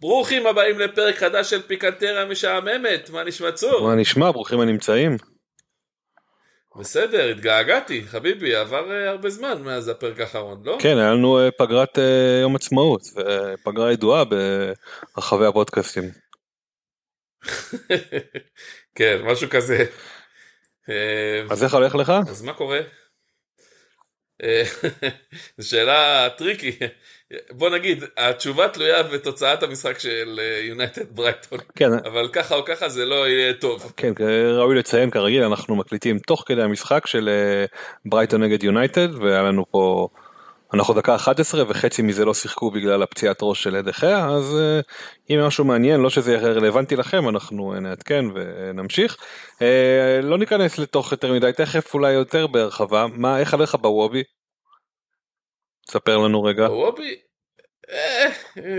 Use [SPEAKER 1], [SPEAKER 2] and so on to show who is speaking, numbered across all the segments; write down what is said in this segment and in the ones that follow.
[SPEAKER 1] ברוכים הבאים לפרק חדש של פיקנטריה משעממת, מה נשמע צור?
[SPEAKER 2] מה נשמע, ברוכים הנמצאים.
[SPEAKER 1] בסדר, התגעגעתי, חביבי, עבר אה, הרבה זמן מאז הפרק האחרון, לא?
[SPEAKER 2] כן, היה לנו אה, פגרת אה, יום עצמאות, פגרה ידועה ברחבי הפודקאסטים.
[SPEAKER 1] כן, משהו כזה.
[SPEAKER 2] אז איך הולך לך?
[SPEAKER 1] אז מה קורה? זו שאלה tricky. בוא נגיד, התשובה תלויה בתוצאת המשחק של יונייטד uh, ברייטון, כן. אבל ככה או ככה זה לא יהיה טוב.
[SPEAKER 2] כן, ראוי לציין כרגיל, אנחנו מקליטים תוך כדי המשחק של ברייטון uh, נגד יונייטד, והיה לנו פה, אנחנו דקה 11 וחצי מזה לא שיחקו בגלל הפציעת ראש של דחיה, אז uh, אם משהו מעניין, לא שזה יהיה רלוונטי לכם, אנחנו נעדכן ונמשיך. לא ניכנס לתוך יותר מדי, תכף אולי יותר בהרחבה, מה, איך עליך בוובי? ספר לנו רגע.
[SPEAKER 1] וובי, אה,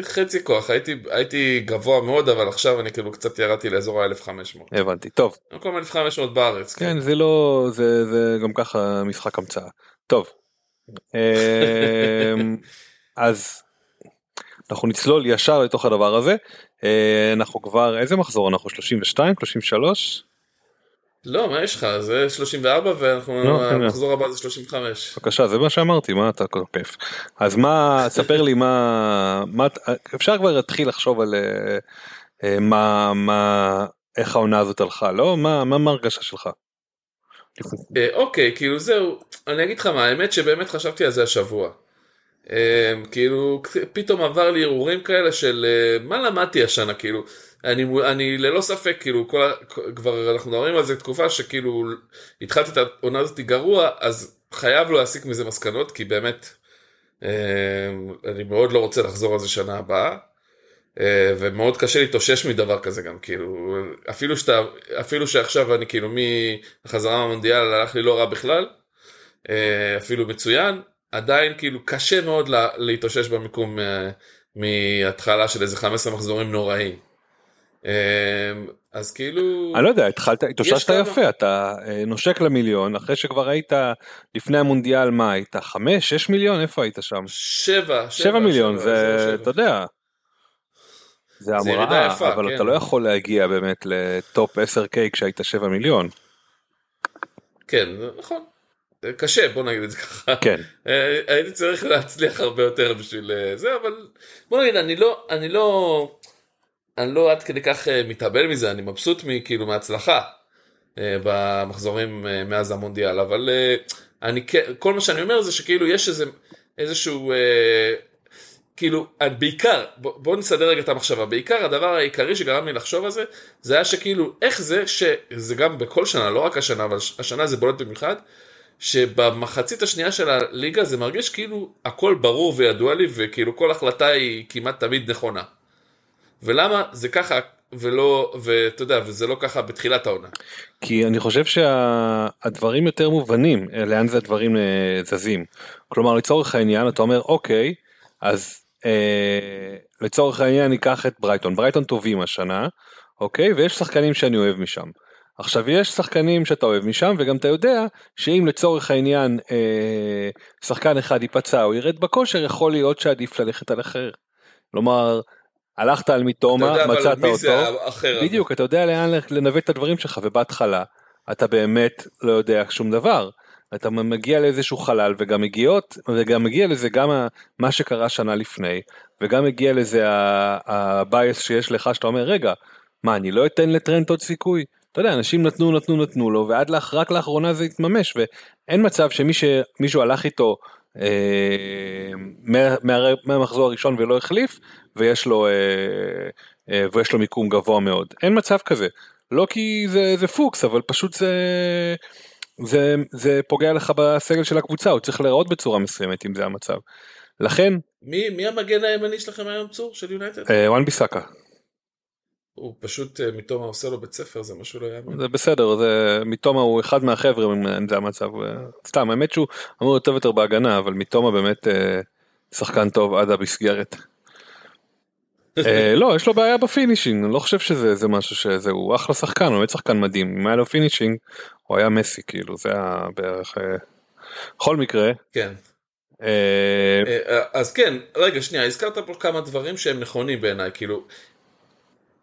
[SPEAKER 1] חצי כוח, הייתי, הייתי גבוה מאוד, אבל עכשיו אני כאילו קצת ירדתי לאזור ה-1500.
[SPEAKER 2] הבנתי, טוב.
[SPEAKER 1] במקום 1500 בארץ.
[SPEAKER 2] כן, כן, זה לא, זה, זה גם ככה משחק המצאה. טוב. אמ, אז אנחנו נצלול ישר לתוך הדבר הזה. אה, אנחנו כבר, איזה מחזור אנחנו? 32? 33?
[SPEAKER 1] לא, מה יש לך? זה 34 ואנחנו, לא, המחזור הבא זה 35.
[SPEAKER 2] בבקשה, זה מה שאמרתי, מה אתה כיף. אז מה, ספר לי מה, אפשר כבר להתחיל לחשוב על אה, אה, מה, מה, איך העונה הזאת הלכה, לא? מה, מה ההרגשה שלך?
[SPEAKER 1] אה, אוקיי, כאילו זהו, אני אגיד לך מה, האמת שבאמת חשבתי על זה השבוע. כאילו, פתאום עבר לי הרהורים כאלה של מה למדתי השנה, כאילו. אני, אני ללא ספק, כאילו, כל, כבר אנחנו מדברים על זה תקופה שכאילו התחלתי את העונה הזאת גרוע, אז חייב להסיק מזה מסקנות, כי באמת, אה, אני מאוד לא רוצה לחזור על זה שנה הבאה. אה, ומאוד קשה להתאושש מדבר כזה גם כאילו אפילו שאתה אפילו שעכשיו אני כאילו מהחזרה מהמונדיאל הלך לי לא רע בכלל אה, אפילו מצוין עדיין כאילו קשה מאוד להתאושש במיקום מהתחלה של איזה 15 מחזורים נוראים. אמ, אז כאילו
[SPEAKER 2] אני לא יודע התחלת התאוששת יפה אתה אה, נושק למיליון אחרי שכבר היית לפני המונדיאל מה היית חמש שש מיליון איפה היית שם
[SPEAKER 1] שבע
[SPEAKER 2] שבע מיליון זה אתה יודע זה המראה,
[SPEAKER 1] יפה,
[SPEAKER 2] אבל
[SPEAKER 1] כן.
[SPEAKER 2] אתה לא יכול להגיע באמת לטופ 10K כשהיית 7 מיליון.
[SPEAKER 1] כן, נכון. קשה, בוא נגיד את זה ככה.
[SPEAKER 2] כן.
[SPEAKER 1] אה, הייתי צריך להצליח הרבה יותר בשביל אה, זה, אבל בוא נגיד, אני לא, אני לא, אני לא עד כדי כך אה, מתאבל מזה, אני מבסוט מכאילו מההצלחה אה, במחזורים מאז המונדיאל, אבל אני כל מה שאני אומר זה שכאילו יש איזה, איזשהו, כאילו, בעיקר, בוא, בוא נסדר רגע את המחשבה, בעיקר הדבר העיקרי שגרם לי לחשוב על זה, זה היה שכאילו, איך זה, שזה גם בכל שנה, לא רק השנה, אבל השנה זה בולט במיוחד, שבמחצית השנייה של הליגה זה מרגיש כאילו הכל ברור וידוע לי וכאילו כל החלטה היא כמעט תמיד נכונה. ולמה זה ככה ולא, ואתה יודע, וזה לא ככה בתחילת העונה.
[SPEAKER 2] כי אני חושב שהדברים יותר מובנים, אה, לאן זה הדברים אה, זזים. כלומר לצורך העניין אתה אומר אוקיי, אז אה, לצורך העניין ניקח את ברייטון, ברייטון טובים השנה, אוקיי, ויש שחקנים שאני אוהב משם. עכשיו יש שחקנים שאתה אוהב משם וגם אתה יודע שאם לצורך העניין אה, שחקן אחד ייפצע או ירד בכושר יכול להיות שעדיף ללכת על אחר. כלומר הלכת על מתומה מצאת אותו. בדיוק אתה יודע לאן לנווט את הדברים שלך ובהתחלה אתה באמת לא יודע שום דבר. אתה מגיע לאיזשהו חלל וגם מגיעות וגם מגיע לזה גם מה שקרה שנה לפני וגם מגיע לזה ה base שיש לך שאתה אומר רגע מה אני לא אתן לטרנט עוד סיכוי. אתה יודע אנשים נתנו נתנו נתנו לו ועד לאח, רק לאחרונה זה התממש ואין מצב שמישהו הלך איתו אה, מה- מה- מהמחזור הראשון ולא החליף ויש לו אה, אה, ויש לו מיקום גבוה מאוד אין מצב כזה לא כי זה, זה פוקס אבל פשוט זה זה זה פוגע לך בסגל של הקבוצה הוא צריך להיראות בצורה מסוימת אם זה המצב. לכן
[SPEAKER 1] מי, מי המגן הימני שלכם היום צור של יונייטד?
[SPEAKER 2] אה, וואן ביסאקה
[SPEAKER 1] הוא פשוט אה, מתומה עושה לו בית ספר זה משהו לא יאמן.
[SPEAKER 2] זה בסדר זה מתומה הוא אחד מהחבר'ה אם אם זה המצב אה, סתם האמת שהוא אמור להיות טוב יותר בהגנה אבל מתומה באמת אה, שחקן טוב עד המסגרת. אה, לא יש לו בעיה ב finishing אני לא חושב שזה זה משהו שזה הוא אחלה שחקן הוא באמת שחקן מדהים אם היה לו finishing הוא היה מסי כאילו זה היה בערך. בכל מקרה
[SPEAKER 1] כן.
[SPEAKER 2] אה,
[SPEAKER 1] אה, אז כן, רגע שנייה, הזכרת פה כמה דברים שהם נכונים בעיניי, כאילו,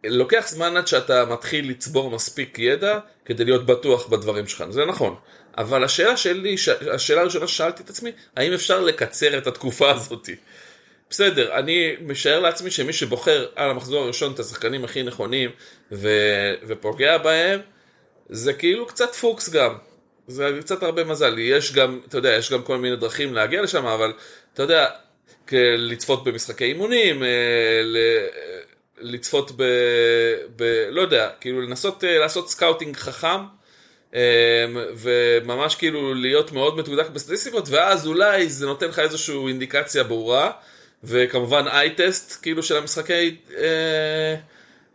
[SPEAKER 1] לוקח זמן עד שאתה מתחיל לצבור מספיק ידע כדי להיות בטוח בדברים שלך, זה נכון. אבל השאלה שלי, השאלה הראשונה ששאלתי את עצמי, האם אפשר לקצר את התקופה הזאת? בסדר, אני משער לעצמי שמי שבוחר על המחזור הראשון את השחקנים הכי נכונים ו- ופוגע בהם, זה כאילו קצת פוקס גם. זה קצת הרבה מזל. יש גם, אתה יודע, יש גם כל מיני דרכים להגיע לשם, אבל אתה יודע, לצפות במשחקי אימונים, אה, ל- לצפות ב... ב... לא יודע, כאילו לנסות אה, לעשות scouting חכם. אה, וממש כאילו להיות מאוד מתודק בסטטיסטיקות ואז אולי זה נותן לך איזושהי אינדיקציה ברורה וכמובן eye test כאילו של המשחקי אה,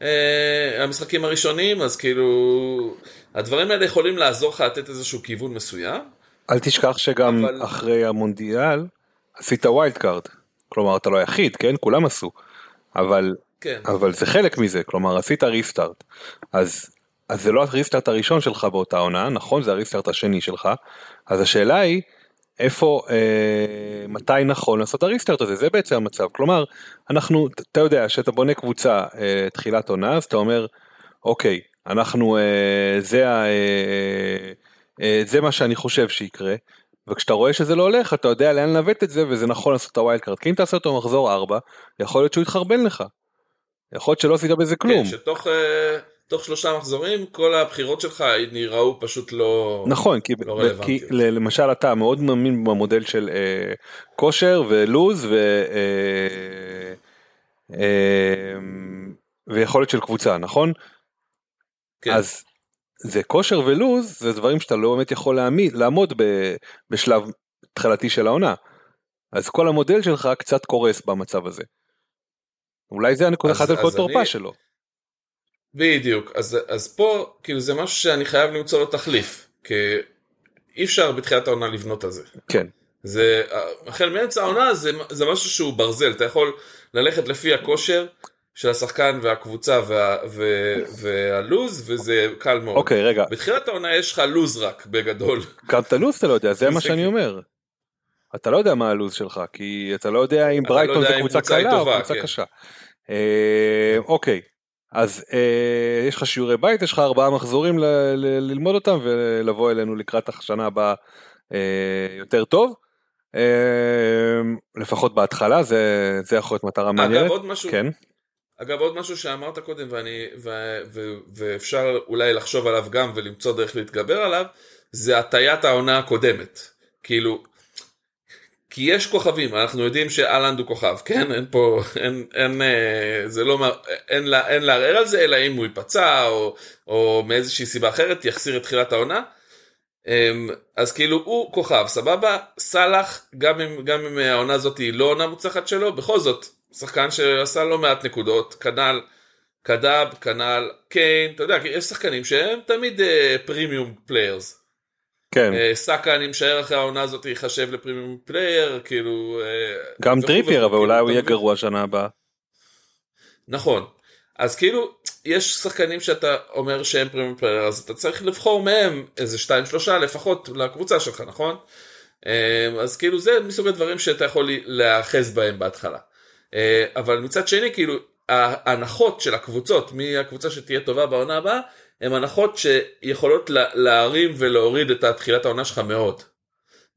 [SPEAKER 1] אה, המשחקים הראשונים אז כאילו הדברים האלה יכולים לעזור לך לתת איזשהו כיוון מסוים
[SPEAKER 2] אל תשכח שגם
[SPEAKER 1] אבל-
[SPEAKER 2] אחרי המונדיאל עשית wild card. כלומר אתה לא היחיד כן כולם עשו. אבל
[SPEAKER 1] כן
[SPEAKER 2] אבל זה חלק מזה כלומר עשית restart. אז אז זה לא ה restart הראשון שלך באותה עונה נכון זה ה restart השני שלך. אז השאלה היא איפה אה, מתי נכון לעשות ה restart הזה זה בעצם המצב כלומר אנחנו אתה יודע שאתה בונה קבוצה אה, תחילת עונה אז אתה אומר אוקיי אנחנו אה, זה ה... אה, אה, זה מה שאני חושב שיקרה. וכשאתה רואה שזה לא הולך אתה יודע לאן לנווט את זה וזה נכון לעשות את ה wild card כי אם תעשה אותו מחזור 4 יכול להיות שהוא יתחרבן לך. יכול להיות שלא עשית בזה כלום.
[SPEAKER 1] כן, שתוך אה, תוך שלושה מחזורים כל הבחירות שלך נראו פשוט לא
[SPEAKER 2] נכון כי,
[SPEAKER 1] לא.
[SPEAKER 2] כי למשל אתה מאוד מאמין במודל של אה, כושר ולוז ו, אה, אה, ויכולת של קבוצה נכון?
[SPEAKER 1] כן.
[SPEAKER 2] אז זה כושר ולוז זה דברים שאתה לא באמת יכול להעמיד, לעמוד ב, בשלב התחלתי של העונה. אז כל המודל שלך קצת קורס במצב הזה. אולי זה הנקודה אחת הנקודות
[SPEAKER 1] אז
[SPEAKER 2] תורפה
[SPEAKER 1] אני-
[SPEAKER 2] שלו.
[SPEAKER 1] בדיוק, אז, אז פה כאילו זה משהו שאני חייב למצוא לו תחליף, כי אי אפשר בתחילת העונה לבנות על זה.
[SPEAKER 2] כן.
[SPEAKER 1] זה, החל מאמצע העונה זה, זה משהו שהוא ברזל, אתה יכול ללכת לפי הכושר של השחקן והקבוצה וה, ו, והלוז וזה קל מאוד.
[SPEAKER 2] אוקיי רגע
[SPEAKER 1] בתחילת העונה יש לך לוז רק בגדול.
[SPEAKER 2] גם את הלו"ז אתה לא יודע, זה מה שאני. אומר. אתה לא יודע מה הלו"ז שלך, כי אתה לא יודע אם
[SPEAKER 1] לא
[SPEAKER 2] ברייטון
[SPEAKER 1] יודע
[SPEAKER 2] זה קבוצה קלה או קבוצה
[SPEAKER 1] כן.
[SPEAKER 2] קשה. אה, אוקיי, אז אה, יש לך שיעורי בית, יש לך ארבעה מחזורים ללמוד אותם ולבוא אלינו לקראת השנה הבאה אה, יותר טוב. לפחות בהתחלה זה, זה יכול להיות מטרה מעניינת.
[SPEAKER 1] אגב, עוד משהו,
[SPEAKER 2] כן.
[SPEAKER 1] אגב, עוד משהו שאמרת קודם, ואני, ו, ו, ואפשר אולי לחשוב עליו גם ולמצוא דרך להתגבר עליו, זה הטיית העונה הקודמת. כאילו, כי יש כוכבים, אנחנו יודעים שאלנד הוא כוכב, כן? אין פה, אין, אין, אה, זה לא, אין, אין לערער על זה, אלא אם הוא ייפצע, או, או מאיזושהי סיבה אחרת, יחסיר את תחילת העונה. אמ, אז כאילו הוא כוכב, סבבה? סאלח, גם גם אם העונה הזאת היא לא עונה מוצלחת שלו, בכל זאת, שחקן שעשה לא מעט נקודות, כנ"ל KDB, כנ"ל קיין, אתה יודע, יש שחקנים שהם תמיד premium players.
[SPEAKER 2] כן,
[SPEAKER 1] אה, סאקה, אני משער אחרי העונה הזאת ייחשב ל premium player, כאילו... אה,
[SPEAKER 2] גם טריפייר, אבל אולי
[SPEAKER 1] כאילו,
[SPEAKER 2] הוא יהיה
[SPEAKER 1] אתה מבין?
[SPEAKER 2] גרוע שנה הבאה.
[SPEAKER 1] נכון. אז כאילו, יש שחקנים שאתה אומר שהם premium player, אז אתה צריך לבחור מהם איזה שתיים שלושה לפחות לקבוצה שלך, נכון? אה, אז כאילו זה מסוג הדברים שאתה יכול להיאחז בהם בהתחלה. אה, אבל מצד שני, כאילו, ההנחות של הקבוצות, מי הקבוצה שתהיה טובה בעונה הבאה, הן הנחות שיכולות לה- להרים ולהוריד את תחילת העונה שלך מאוד.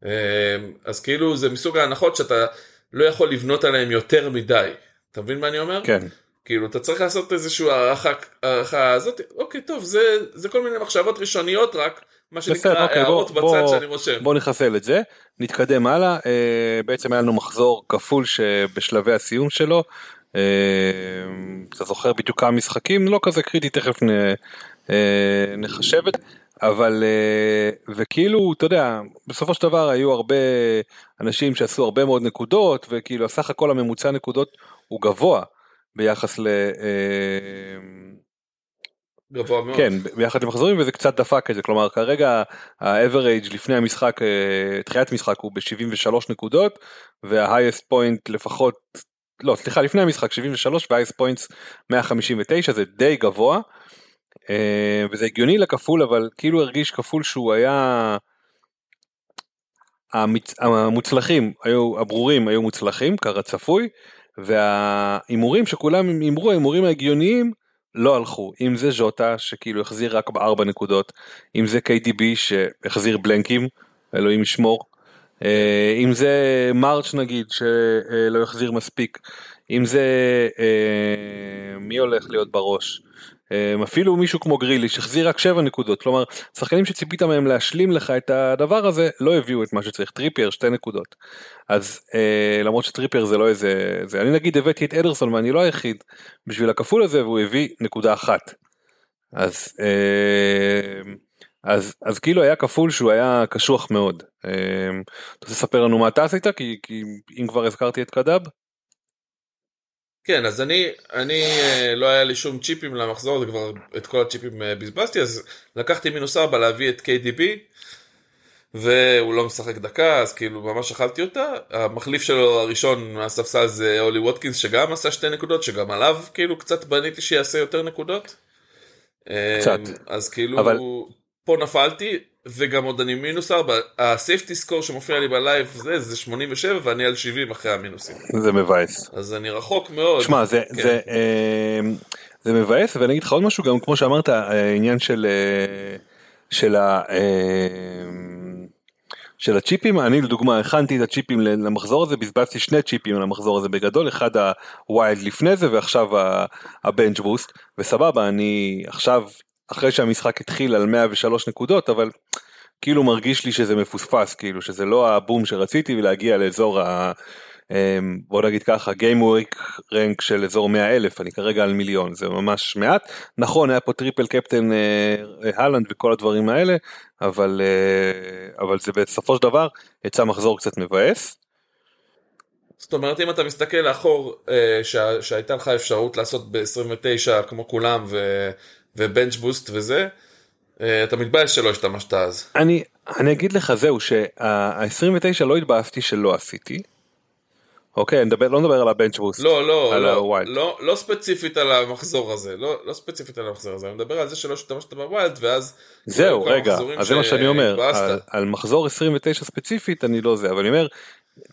[SPEAKER 1] אה, אז כאילו זה מסוג ההנחות שאתה לא יכול לבנות עליהן יותר מדי. אתה מבין מה אני אומר?
[SPEAKER 2] כן,
[SPEAKER 1] כאילו אתה צריך לעשות איזושהי הערכה, הערכה הזאת, אוקיי טוב זה, זה כל מיני מחשבות ראשוניות רק, מה שנקרא
[SPEAKER 2] בסדר, אוקיי,
[SPEAKER 1] הערות
[SPEAKER 2] בוא-
[SPEAKER 1] בצד
[SPEAKER 2] בוא-
[SPEAKER 1] שאני רושם.
[SPEAKER 2] בוא נחסל את זה, נתקדם הלאה, אה, בעצם היה לנו מחזור כפול שבשלבי הסיום שלו, אה, אתה זוכר בדיוק כמה משחקים, לא כזה קריטי, תכף נ, נחשב את, אבל אה, וכאילו אתה יודע בסופו של דבר היו הרבה אנשים שעשו הרבה מאוד נקודות וכאילו הסך הכל הממוצע נקודות הוא גבוה ביחס ל... אה,
[SPEAKER 1] גבוה מאוד.
[SPEAKER 2] כן, ביחד למחזורים וזה קצת דפק את זה, כלומר כרגע ה-average לפני המשחק, אה, תחילת המשחק הוא ב-73 נקודות וה-highest point לפחות, לא סליחה לפני המשחק 73 וה-highest points 159 זה די גבוה אה, וזה הגיוני לכפול אבל כאילו הרגיש כפול שהוא היה, המצ... המוצלחים היו, הברורים היו מוצלחים כרצפוי וההימורים שכולם הימרו ההימורים ההגיוניים לא הלכו. אם זה ז'וטה שכאילו החזיר רק בארבע נקודות אם זה KDB שהחזיר בלנקים אלוהים ישמור אה, אם זה מרץ' נגיד שלא החזיר מספיק אם זה אה, מי הולך להיות בראש אה, אפילו מישהו כמו גרילי שהחזיר רק 7 נקודות כלומר שחקנים שציפית מהם להשלים לך את הדבר הזה לא הביאו את מה שצריך. טריפייר 2 נקודות. אז אה, למרות שטריפייר זה לא איזה זה אני נגיד הבאתי את אדרסון ואני לא היחיד בשביל הכפול הזה והוא הביא נקודה אחת. אז אה, אז אז כאילו היה כפול שהוא היה קשוח מאוד. אה, אתה רוצה לספר לנו מה אתה עשית? כי, כי אם כבר הזכרתי את KDB
[SPEAKER 1] כן, אז אני, אני אה, לא היה לי שום צ'יפים למחזור הזה, כבר את כל הצ'יפים אה, בזבזתי, אז לקחתי מינוס 4 להביא את KDB, והוא לא משחק דקה, אז כאילו ממש אכלתי אותה. המחליף שלו הראשון מהספסל זה אולי ווטקינס, שגם עשה שתי נקודות, שגם עליו כאילו קצת בניתי שיעשה יותר נקודות.
[SPEAKER 2] קצת.
[SPEAKER 1] אה, אז כאילו,
[SPEAKER 2] אבל-
[SPEAKER 1] פה נפלתי, וגם עוד אני מינוס 4, ה safety score שמופיע לי ב live זה, זה 87 ואני על 70 אחרי המינוסים.
[SPEAKER 2] זה מבאס.
[SPEAKER 1] אז אני רחוק מאוד.
[SPEAKER 2] שמע זה
[SPEAKER 1] כן.
[SPEAKER 2] זה אה, זה מבאס ואני אגיד לך עוד משהו גם כמו שאמרת העניין של אה, של ה... אה, של הצ'יפים אני לדוגמה הכנתי את הצ'יפים למחזור הזה בזבזתי שני צ'יפים על המחזור הזה בגדול אחד ה wild לפני זה ועכשיו ה bench boost וסבבה אני עכשיו אחרי שהמשחק התחיל על 103 נקודות אבל כאילו מרגיש לי שזה מפוספס כאילו שזה לא הבום שרציתי ולהגיע לאזור ה... אמ, בוא נגיד ככה Game Week rank של אזור 100 אלף אני כרגע על מיליון זה ממש מעט. נכון היה פה triple captain הלנד וכל הדברים האלה אבל אה, אבל זה בסופו של דבר יצא מחזור קצת מבאס.
[SPEAKER 1] זאת אומרת אם אתה מסתכל לאחור אה, שה, שהייתה לך אפשרות לעשות ב-29 כמו כולם ו bench boost וזה, אה, אתה מתבייש שלא השתמשת אז.
[SPEAKER 2] אני אני אגיד לך זהו שה-29 לא התבאסתי שלא עשיתי. אוקיי אני מדבר לא מדבר על ה bench
[SPEAKER 1] boost. לא, לא,
[SPEAKER 2] לא.
[SPEAKER 1] לא, לא ספציפית על המחזור הזה, לא, לא ספציפית על המחזור הזה, אני מדבר על זה שלא השתמשת ב wild ואז...
[SPEAKER 2] זהו
[SPEAKER 1] היו כמה
[SPEAKER 2] רגע אז זה מה שאני אומר. על, על מחזור 29 ספציפית אני לא זה אבל אני אומר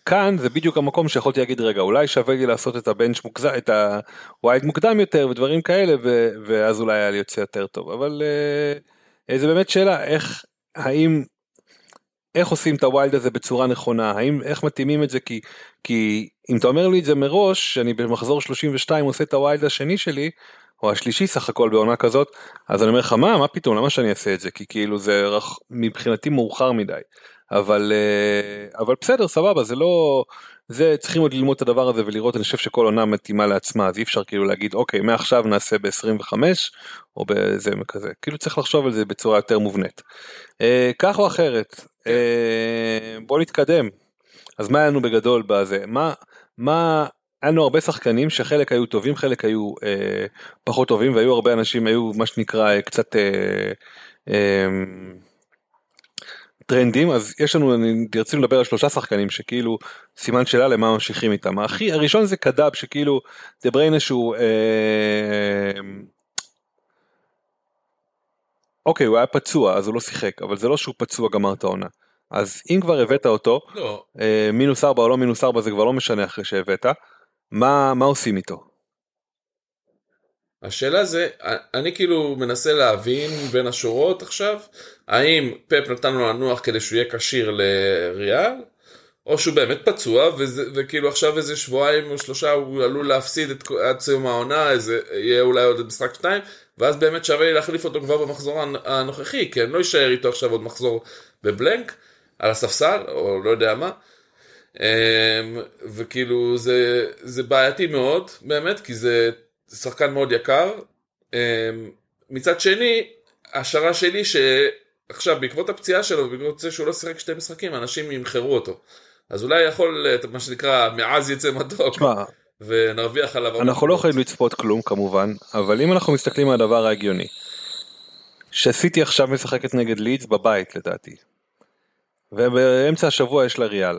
[SPEAKER 2] כאן זה בדיוק המקום שיכולתי להגיד רגע אולי שווה לי לעשות את ה bench מוקדם את ה wild מוקדם יותר ודברים כאלה ו, ואז אולי היה לי יוצא יותר טוב. אבל אה, זה באמת שאלה איך האם איך עושים את ה wild הזה בצורה נכונה? האם איך מתאימים את זה? כי כי אם אתה אומר לי את זה מראש שאני במחזור 32 עושה את ה wild השני שלי או השלישי סך הכל בעונה כזאת אז אני אומר לך מה מה פתאום? למה שאני אעשה את זה? כי כאילו זה רח... מבחינתי מאוחר מדי אבל אה, אבל בסדר סבבה זה לא זה צריכים עוד ללמוד את הדבר הזה ולראות אני חושב שכל עונה מתאימה לעצמה אז אי אפשר כאילו להגיד אוקיי מעכשיו נעשה ב-25 או בזה כזה כאילו צריך לחשוב על זה בצורה יותר מובנית. אה, כך או אחרת אה, בוא נתקדם אז מה היה לנו בגדול בזה מה מה היה לנו הרבה שחקנים שחלק היו טובים חלק היו אה, פחות טובים והיו הרבה אנשים היו מה שנקרא אה, קצת. אה, אה, טרנדים אז יש לנו אני רצינו לדבר על שלושה שחקנים שכאילו סימן שאלה למה ממשיכים איתם הכי הראשון זה קדאב שכאילו דה בריינה שהוא אה, אוקיי הוא היה פצוע אז הוא לא שיחק אבל זה לא שהוא פצוע גמר את העונה אז אם כבר הבאת אותו
[SPEAKER 1] לא.
[SPEAKER 2] אה, מינוס ארבע או לא מינוס ארבע זה כבר לא משנה אחרי שהבאת מה מה עושים איתו.
[SPEAKER 1] השאלה זה, אני כאילו מנסה להבין בין השורות עכשיו, האם פפ נתן לו לנוח כדי שהוא יהיה כשיר לריאל, או שהוא באמת פצוע, וזה, וכאילו עכשיו איזה שבועיים או שלושה הוא עלול להפסיד את, עד סיום העונה, איזה, יהיה אולי עוד משחק שתיים, ואז באמת שווה לי להחליף אותו כבר במחזור הנוכחי, כי אני לא אשאר איתו עכשיו עוד מחזור בבלנק, על הספסל, או לא יודע מה. אמ, וכאילו זה, זה בעייתי מאוד, באמת, כי זה זה שחקן מאוד יקר. אמ, מצד שני, השערה שלי שעכשיו בעקבות הפציעה שלו, בעקבות זה שהוא לא שיחק שתי משחקים, אנשים ימכרו אותו. אז אולי יכול, מה שנקרא, מעז יצא מתוק. ונרוויח עליו.
[SPEAKER 2] אנחנו לא יכולים לצפות כלום כמובן, אבל אם אנחנו מסתכלים על הדבר ההגיוני, שסיטי עכשיו משחקת נגד לידס בבית לדעתי, ובאמצע השבוע יש לה ריאל.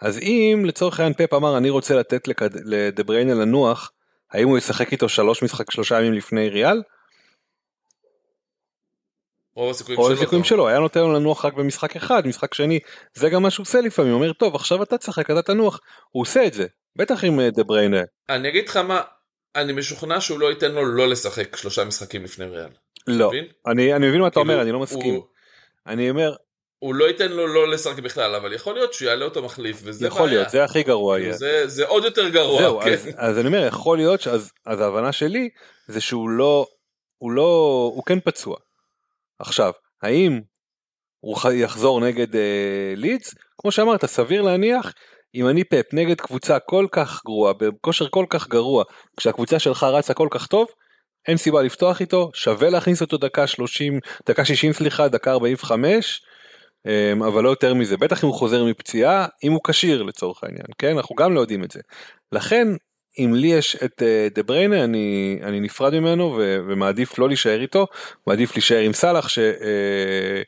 [SPEAKER 2] אז אם לצורך העניין פפ אמר אני רוצה לתת לדבריינה לנוח, האם הוא ישחק איתו שלוש משחק שלושה ימים לפני ריאל?
[SPEAKER 1] רוב הסיכויים
[SPEAKER 2] שלו, שלו, היה נותן לו לנוח רק במשחק אחד, משחק שני, זה גם מה שהוא עושה לפעמים, הוא אומר טוב עכשיו אתה תשחק, אתה תנוח, הוא עושה את זה, בטח עם אה, דה בריינה.
[SPEAKER 1] אני אגיד לך מה, אני משוכנע שהוא לא ייתן לו לא לשחק שלושה משחקים לפני ריאל.
[SPEAKER 2] לא, אני, אני מבין מה אתה אומר, כאילו, אני לא מסכים. אני אומר,
[SPEAKER 1] הוא לא ייתן לו לא לשחק בכלל, אבל יכול להיות שהוא יעלה אותו מחליף, וזה
[SPEAKER 2] יכול בעיה. להיות, זה הכי גרוע
[SPEAKER 1] כאילו, יהיה. זה, זה עוד יותר גרוע,
[SPEAKER 2] זהו,
[SPEAKER 1] כן.
[SPEAKER 2] אז, אז אני אומר, יכול להיות, שאז, אז ההבנה שלי, זה שהוא לא, הוא לא, הוא כן פצוע. עכשיו, האם הוא יחזור נגד אה, לידס? כמו שאמרת, סביר להניח, אם אני פאפ נגד קבוצה כל כך גרועה, בכושר כל כך גרוע, כשהקבוצה שלך רצה כל כך טוב, אין סיבה לפתוח איתו, שווה להכניס אותו דקה 30, דקה 60 סליחה, דקה 45, אמ, אבל לא יותר מזה בטח אם הוא חוזר מפציעה אם הוא כשיר לצורך העניין כן אנחנו גם לא יודעים את זה לכן אם לי יש את אה, דה בריינה אני אני נפרד ממנו ו, ומעדיף לא להישאר איתו מעדיף להישאר עם סאלח ש... אה,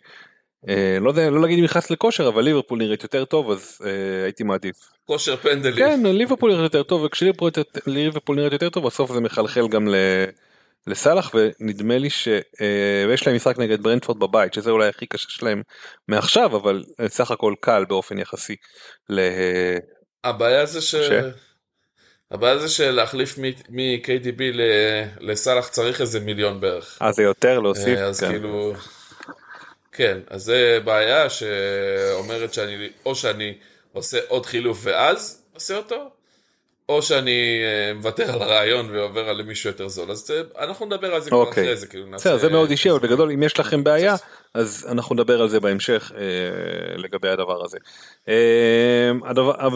[SPEAKER 2] אה, לא יודע לא להגיד אם נכנס לכושר אבל ליברפול נראית יותר טוב אז אה, הייתי מעדיף.
[SPEAKER 1] כושר פנדלים.
[SPEAKER 2] כן ליברפול נראית יותר טוב וכשליברפול נראית יותר טוב בסוף זה מחלחל גם ל... לסאלח ונדמה לי שיש אה, להם משחק נגד ברנדפורד בבית שזה אולי הכי קשה שלהם מעכשיו אבל סך הכל קל באופן יחסי. ל...
[SPEAKER 1] הבעיה זה ש... ש... הבעיה זה שלהחליף מ-KDB לסאלח צריך איזה מיליון בערך.
[SPEAKER 2] אה זה יותר להוסיף?
[SPEAKER 1] אז כן. כאילו... כן, אז זה בעיה שאומרת שאני, או שאני עושה עוד חילוף ואז עושה אותו, או שאני אה, מוותר על הרעיון ועובר על מישהו יותר זול אז אה, אנחנו נדבר על זה כבר אוקיי. אחרי זה כאילו
[SPEAKER 2] נעשה זה מאוד אישי אבל בגדול אם יש לכם בעיה אז אנחנו נדבר על זה בהמשך אה, לגבי הדבר הזה.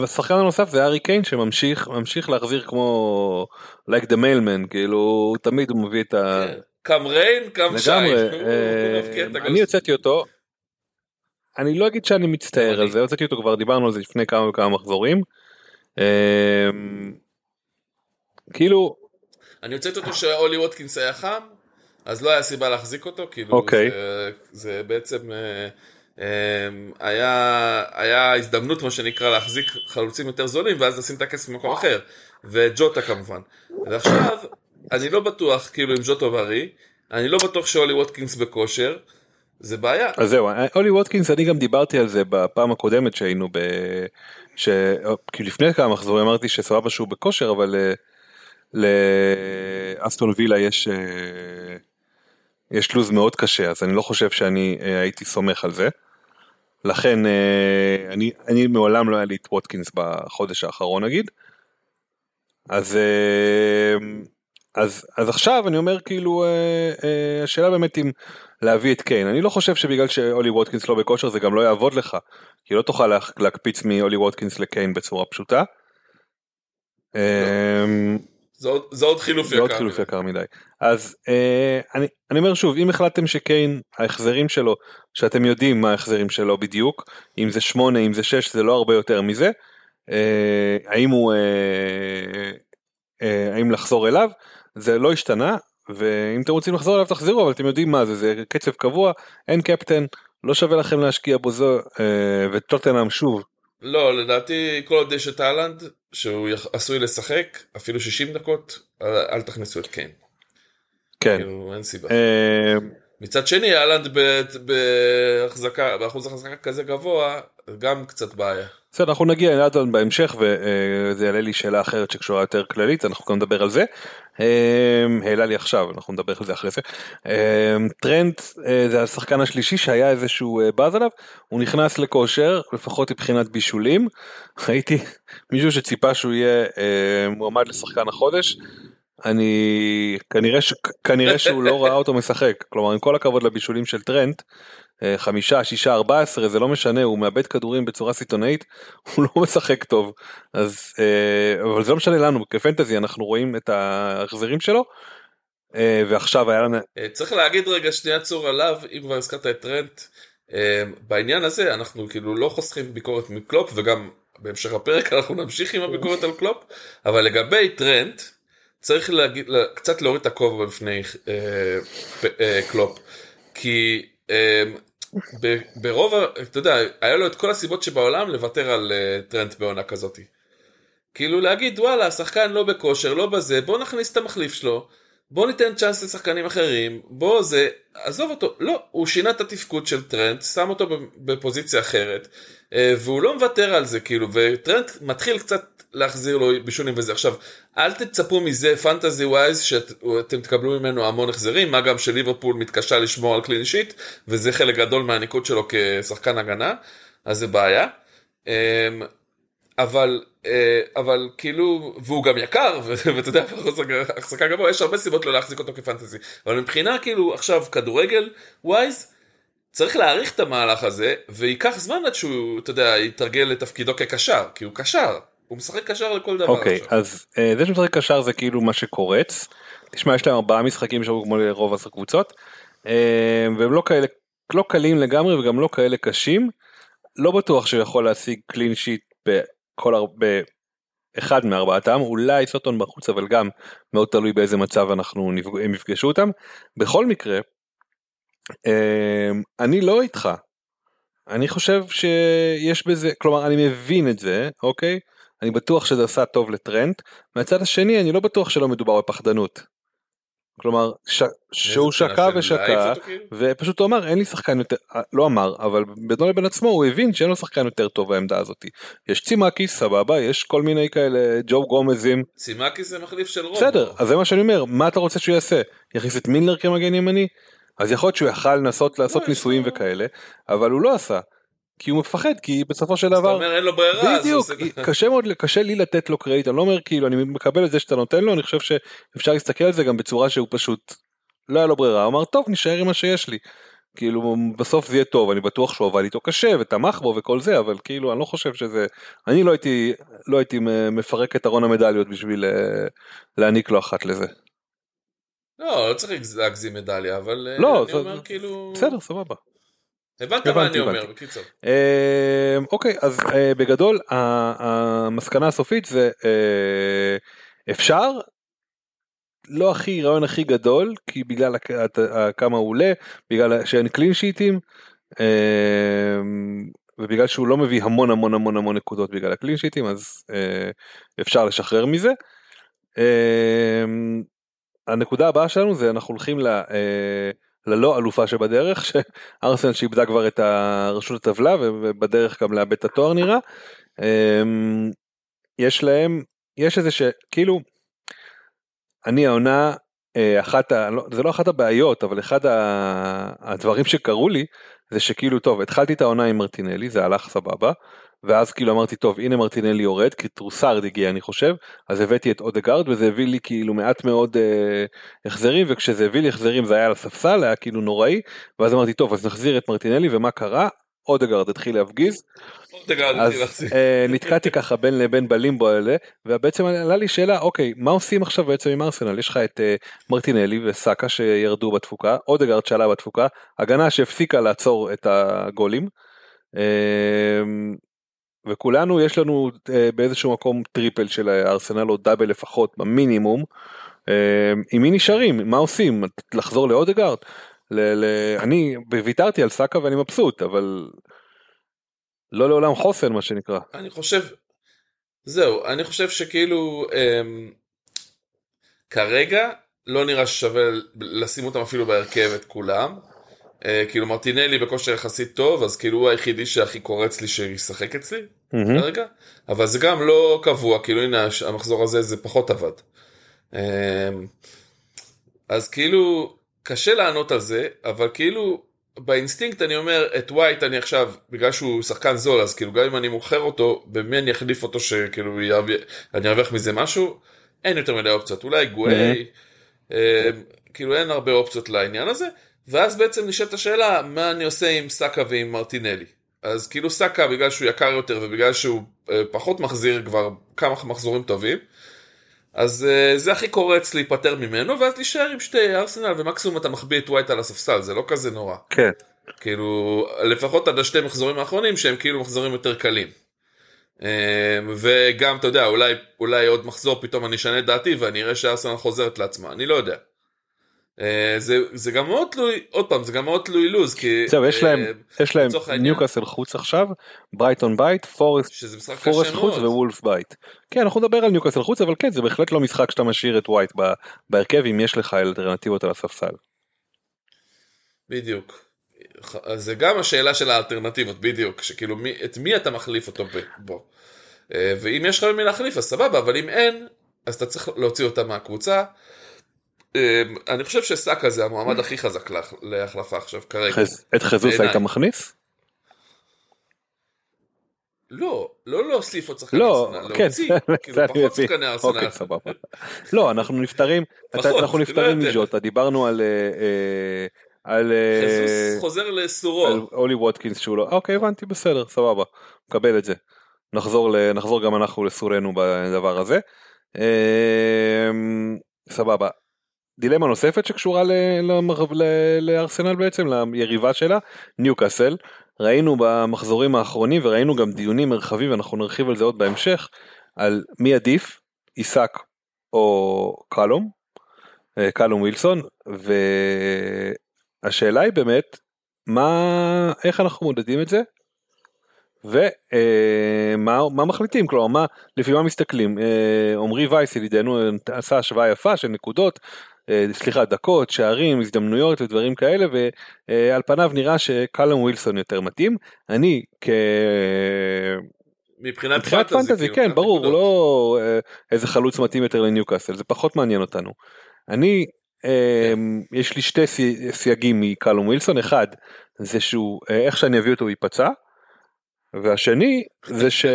[SPEAKER 2] השחקן הנוסף זה ארי קיין שממשיך ממשיך להחזיר כמו like the mailman כאילו תמיד הוא מביא את ה...
[SPEAKER 1] קם ריין קם שיין.
[SPEAKER 2] אני הוצאתי אותו. אני לא אגיד שאני מצטער על זה הוצאתי אותו כבר דיברנו על זה לפני כמה וכמה מחזורים. אמ, כאילו
[SPEAKER 1] אני הוצאתי אותו שאולי ווטקינס היה חם אז לא היה סיבה להחזיק אותו כאילו
[SPEAKER 2] אוקיי.
[SPEAKER 1] זה, זה בעצם אה, אמ, היה היה הזדמנות מה שנקרא להחזיק חלוצים יותר זולים ואז לשים את הכסף במקום אחר. וג'וטה כמובן. ועכשיו אני לא בטוח כאילו עם ג'וטה בריא אני לא בטוח שאולי ווטקינס בכושר זה בעיה.
[SPEAKER 2] אז זהו, אולי ווטקינס, אני גם דיברתי על זה בפעם הקודמת שהיינו ב... ש... כי לפני כמה מחזורים אמרתי שסבבה שהוא בכושר, אבל אה, לאסטון וילה יש, אה, יש לוז מאוד קשה, אז אני לא חושב שאני אה, הייתי סומך על זה. לכן אני, אני מעולם לא היה לי את ווטקינס בחודש האחרון נגיד. אז, אז, אז עכשיו אני אומר כאילו השאלה באמת אם להביא את קיין אני לא חושב שבגלל שאולי ווטקינס לא בכושר זה גם לא יעבוד לך כי לא תוכל להקפיץ מאולי ווטקינס לקיין בצורה פשוטה. אמ,
[SPEAKER 1] זה עוד חילוף יקר.
[SPEAKER 2] זה עוד חילוף יקר מדי. אז אה, אני, אני אומר שוב אם החלטתם שקיין ההחזרים שלו שאתם יודעים מה ההחזרים שלו בדיוק אם זה 8 אם זה 6 זה לא הרבה יותר מזה. אה, האם הוא אה, האם לחזור אליו זה לא השתנה ואם אתם רוצים לחזור אליו תחזרו אבל אתם יודעים מה זה זה קצב קבוע אין קפטן לא שווה לכם להשקיע בו זו וטוטנאם שוב.
[SPEAKER 1] לא לדעתי כל עוד יש את אהלנד שהוא עשוי לשחק אפילו 60 דקות אל תכניסו את קיין.
[SPEAKER 2] כן.
[SPEAKER 1] כאילו, אין סיבה. מצד שני אהלנד באחוז החזקה כזה גבוה גם קצת בעיה.
[SPEAKER 2] בסדר אנחנו נגיע לאדון בהמשך וזה יעלה לי שאלה אחרת שקשורה יותר כללית אנחנו גם נדבר על זה. העלה לי עכשיו אנחנו נדבר על זה אחרי זה. טרנד זה השחקן השלישי שהיה איזשהו באז עליו הוא נכנס לכושר לפחות מבחינת בישולים היה מישהו שציפה שהוא יהיה מועמד לשחקן החודש. אני כנראה כנראה שהוא לא ראה אותו משחק כלומר עם כל הכבוד לבישולים של טרנט חמישה, שישה, ארבע עשרה, זה לא משנה, הוא מאבד כדורים בצורה סיטונאית, הוא לא משחק טוב. אז, אה, אבל זה לא משנה לנו, כ fantasy אנחנו רואים את ההחזרים שלו, אה, ועכשיו היה לנו...
[SPEAKER 1] אה, צריך להגיד רגע שנייה צור עליו, אם כבר הזכרת את טרנט, בעניין הזה אנחנו כאילו לא חוסכים ביקורת מקלופ, וגם בהמשך הפרק אנחנו נמשיך עם הביקורת על קלופ, אבל לגבי טרנט, צריך להגיד, קצת להוריד את הכובע בפני קלופ, כי ברוב, אתה יודע, היה לו את כל הסיבות שבעולם לוותר על אה, טרנט בעונה כזאת. כאילו להגיד וואלה השחקן לא בכושר לא בזה בוא נכניס את המחליף שלו בוא ניתן צ'אנס לשחקנים אחרים בוא זה עזוב אותו לא הוא שינה את התפקוד של טרנט שם אותו בפוזיציה אחרת uh, והוא לא מוותר על זה כאילו וטרנט מתחיל קצת להחזיר לו בישולים וזה. עכשיו, אל תצפו מזה פנטזי ווייז שאתם תקבלו ממנו המון החזרים, מה גם שליברפול מתקשה לשמור על קלין שיט, וזה חלק גדול מהניקוד שלו כשחקן הגנה, אז זה בעיה. אמ, אבל, אה, אבל כאילו, והוא גם יקר, ואתה יודע, החזקה גבוה, יש הרבה סיבות לא להחזיק אותו כפנטזי. אבל מבחינה כאילו עכשיו כדורגל ווייז, צריך להעריך את המהלך הזה, וייקח זמן עד שהוא, אתה יודע, יתרגל לתפקידו כקשר, כי הוא קשר. הוא משחק קשר לכל דבר
[SPEAKER 2] אוקיי okay, אז uh, זה שמשחק קשר זה כאילו מה שקורץ. תשמע יש להם ארבעה משחקים שהיו כמו לרוב הקבוצות uh, והם לא כאלה לא קלים לגמרי וגם לא כאלה קשים. לא בטוח שהוא יכול להשיג קלין שיט בכל הרבה אחד מארבעתם אולי סוטון בחוץ אבל גם מאוד תלוי באיזה מצב אנחנו נפג... הם יפגשו אותם. בכל מקרה uh, אני לא איתך. אני חושב שיש בזה כלומר אני מבין את זה אוקיי אני בטוח שזה עשה טוב לטרנט, מהצד השני אני לא בטוח שלא מדובר בפחדנות. כלומר ש... שהוא שקע ושקע כאילו? ופשוט הוא אמר אין לי שחקן יותר אה, לא אמר אבל בינו לבין עצמו הוא הבין שאין לו שחקן יותר טוב בעמדה הזאת. יש צימקיס סבבה יש כל מיני כאלה ג'ו גומזים.
[SPEAKER 1] צימקיס זה מחליף של רוב
[SPEAKER 2] בסדר אז זה מה שאני אומר מה אתה רוצה שהוא יעשה? יכניס את מילנר כמגן ימני? אז יכול להיות שהוא יכל לנסות לעשות לא, ניסויים וכאלה אבל הוא לא עשה כי הוא מפחד כי בסופו של דבר
[SPEAKER 1] אומר אין לו ברירה
[SPEAKER 2] בדיוק קשה מאוד קשה לי לתת לו קרדיט אני לא אומר כאילו אני מקבל את זה שאתה נותן לו אני חושב שאפשר להסתכל על זה גם בצורה שהוא פשוט לא היה לו ברירה אמר טוב נשאר עם מה שיש לי. כאילו בסוף זה יהיה טוב אני בטוח שהוא עבד איתו קשה ותמך בו וכל זה אבל כאילו אני לא חושב שזה אני לא הייתי לא הייתי מפרק את ארון המדליות בשביל אה, להעניק לו אחת לזה.
[SPEAKER 1] לא לא צריך להגזים מדליה אבל אה,
[SPEAKER 2] לא,
[SPEAKER 1] אני אומר כאילו
[SPEAKER 2] בסדר סבבה.
[SPEAKER 1] הבנת מה אני אומר בקיצור.
[SPEAKER 2] אמ, אוקיי אז אה, בגדול המסקנה הסופית זה אה, אפשר לא הכי רעיון הכי גדול כי בגלל כמה הוא עולה בגלל שאין קלין שיטים אמ, ובגלל שהוא לא מביא המון המון המון המון נקודות בגלל הקלין שיטים אז אה, אפשר לשחרר מזה. אמ, הנקודה הבאה שלנו זה אנחנו הולכים ללא אלופה שבדרך, שארסנל שאיבדה כבר את רשות הטבלה ובדרך גם לאבד את התואר נראה. אמ, יש להם, יש איזה שכאילו, אני העונה, אה, אחת, ה, לא, זה לא אחת הבעיות, אבל אחד הדברים שקרו לי, זה שכאילו טוב, התחלתי את העונה עם מרטינלי, זה הלך סבבה, ואז כאילו אמרתי טוב הנה מרטינלי יורד כי טרוסארד הגיע אני חושב אז הבאתי את אודגרד וזה הביא לי כאילו מעט מאוד אה, החזרים וכשזה הביא לי החזרים זה היה על הספסל היה כאילו נוראי ואז אמרתי טוב אז נחזיר את מרטינלי ומה קרה אודגרד התחיל להפגיז. אז אה, נתקעתי ככה בין לבין בלימבו האלה ובעצם עלה לי שאלה אוקיי מה עושים עכשיו בעצם עם ארסנל יש לך את אה, מרטינלי וסאקה שירדו בתפוקה אודגרד שעלה בתפוקה הגנה שהפסיקה לעצור את הגולים. אה, וכולנו יש לנו אה, באיזשהו מקום triple של ארסנל או double לפחות במינימום. אה, עם מי נשארים מה עושים לחזור לאודגארד. ל- ל- אני ויתרתי על סאקה ואני מבסוט אבל לא לעולם חוסן מה שנקרא.
[SPEAKER 1] אני חושב זהו אני חושב שכאילו אמ, כרגע לא נראה ששווה לשים אותם אפילו בהרכב את כולם. אה, כאילו מרטינלי בכושר יחסית טוב אז כאילו הוא היחידי שהכי קורץ לי שישחק אצלי כרגע. אבל זה גם לא קבוע כאילו הנה המחזור הזה זה פחות עבד. אמ, אז כאילו קשה לענות על זה אבל כאילו באינסטינקט אני אומר את ווייט אני עכשיו בגלל שהוא שחקן זול אז כאילו גם אם אני מוכר אותו במי אני אחליף אותו שכאילו אני ארוויח מזה משהו? אין יותר מדי אופציות. אולי גווי אמ, כאילו אין הרבה אופציות לעניין הזה. ואז בעצם נשאלת השאלה, מה אני עושה עם סאקה ועם מרטינלי? אז כאילו סאקה, בגלל שהוא יקר יותר ובגלל שהוא אה, פחות מחזיר כבר כמה מחזורים טובים, אז אה, זה הכי קורץ להיפטר ממנו, ואז להישאר עם שתי ארסנל, ומקסימום אתה מחביא את ווייט על הספסל, זה לא כזה נורא.
[SPEAKER 2] כן.
[SPEAKER 1] כאילו, לפחות עד השתי מחזורים האחרונים, שהם כאילו מחזורים יותר קלים. אה, וגם, אתה יודע, אולי, אולי עוד מחזור פתאום אני אשנה את דעתי ואני אראה שארסנל חוזרת לעצמה, אני לא יודע. אה, זה, זה גם מאוד תלוי, עוד פעם, זה גם מאוד תלוי לוז, כי...
[SPEAKER 2] זהו, יש להם, אה, יש להם ניוקאסל חוץ עכשיו, ברייטון בית, פורסט, פורסט חוץ ווולבס בית. כן, אנחנו נדבר על ניוקאסל חוץ, אבל כן, זה בהחלט לא משחק שאתה משאיר את ווייט בהרכב אם יש לך אלטרנטיבות על הספסל.
[SPEAKER 1] בדיוק. זה גם השאלה של האלטרנטיבות, בדיוק, שכאילו מי, את מי אתה מחליף אותו בו. אה, ואם יש לך מי להחליף אז סבבה, אבל אם אין, אז אתה צריך להוציא אותו מהקבוצה. אמ, אני חושב שסאקה זה המועמד הכי חזק להחלפה עכשיו כרגע.
[SPEAKER 2] את חזוס היית מכניס?
[SPEAKER 1] לא, לא להוסיף עוד שחקני
[SPEAKER 2] לא,
[SPEAKER 1] ארסנל, כן, להוציא, כאילו פחות שחקני ארסנל.
[SPEAKER 2] אוקיי. לא, אנחנו נפטרים, אנחנו לא נפטרים מג'וטה, דיברנו על... אה, אה, על
[SPEAKER 1] חזוס חוזר לסורו. על
[SPEAKER 2] אולי ווטקינס שהוא לא, אוקיי הבנתי בסדר סבבה, מקבל את זה. נחזור, נחזור גם אנחנו לסורנו בדבר הזה. אמ, סבבה. דילמה נוספת שקשורה לארסנל בעצם ליריבה שלה ניוקאסל. ראינו במחזורים האחרונים וראינו גם דיונים מרחבים ואנחנו נרחיב על זה עוד בהמשך על מי עדיף עיסק או קלום אה, קלום ווילסון והשאלה היא באמת מה איך אנחנו מודדים את זה? ומה אה, מחליטים? כלומר מה לפי מה מסתכלים? אה, עמרי וייס ידידנו עשה השוואה יפה של נקודות סליחה דקות שערים הזדמנויות ודברים כאלה ועל פניו נראה שקלום ווילסון יותר מתאים אני כ...
[SPEAKER 1] מבחינת פנטזי,
[SPEAKER 2] כאילו, כן ברור. לא אה, איזה חלוץ מתאים יותר לניוקאסל זה פחות מעניין אותנו. אני כן. יש לי שתי סייגים מקלום ווילסון אחד זה שהוא איך שאני אביא אותו הוא ייפצע והשני זה ש...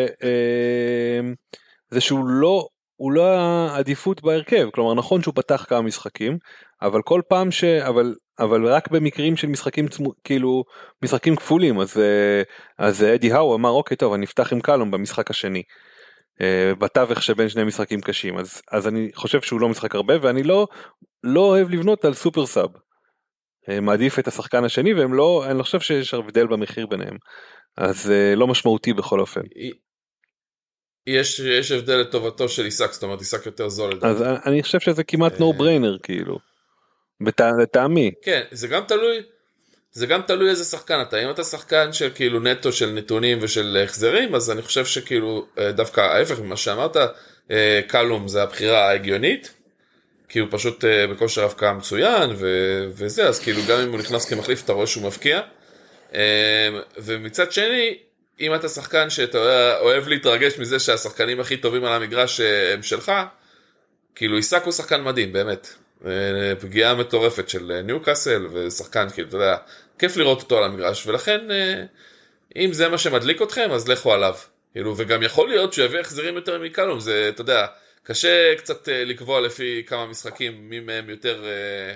[SPEAKER 2] זה שהוא לא הוא לא העדיפות בהרכב כלומר נכון שהוא פתח כמה משחקים אבל כל פעם ש... אבל אבל רק במקרים של משחקים צמו... כאילו משחקים כפולים אז אה, אז אדי האו אמר אוקיי טוב אני אפתח עם קלום במשחק השני. אה, בתווך שבין שני משחקים קשים אז אז אני חושב שהוא לא משחק הרבה ואני לא לא אוהב לבנות על סופר סאב. אה, מעדיף את השחקן השני והם לא אני לא חושב שיש הבדל במחיר ביניהם אז לא משמעותי בכל אופן.
[SPEAKER 1] יש, יש הבדל לטובתו של עיסק, זאת אומרת עיסק יותר זול.
[SPEAKER 2] אז אני חושב שזה כמעט no brainer כאילו, לטעמי.
[SPEAKER 1] כן, זה גם תלוי, זה גם תלוי איזה שחקן אתה, אם אתה שחקן של כאילו נטו של נתונים ושל החזרים, אז אני חושב שכאילו אה, דווקא ההפך ממה שאמרת, אה, קלום זה הבחירה ההגיונית. כי הוא פשוט אה, בכושר הבקעה מצוין ו- וזה, אז כאילו גם אם הוא נכנס כמחליף אתה רואה שהוא מבקיע. אה, ומצד שני, אם אתה שחקן שאתה אוהב להתרגש מזה שהשחקנים הכי טובים על המגרש אה, הם שלך, כאילו עיסק הוא שחקן מדהים, באמת. אה, פגיעה מטורפת של אה, ניוקאסל ושחקן, כאילו, אתה יודע, כיף לראות אותו על המגרש, ולכן אם זה מה שמדליק אתכם, אז לכו עליו. כאילו, וגם יכול להיות שהוא יביא החזרים יותר מקלום, זה, אתה יודע, קשה קצת לקבוע לפי כמה משחקים, מי מהם יותר אה,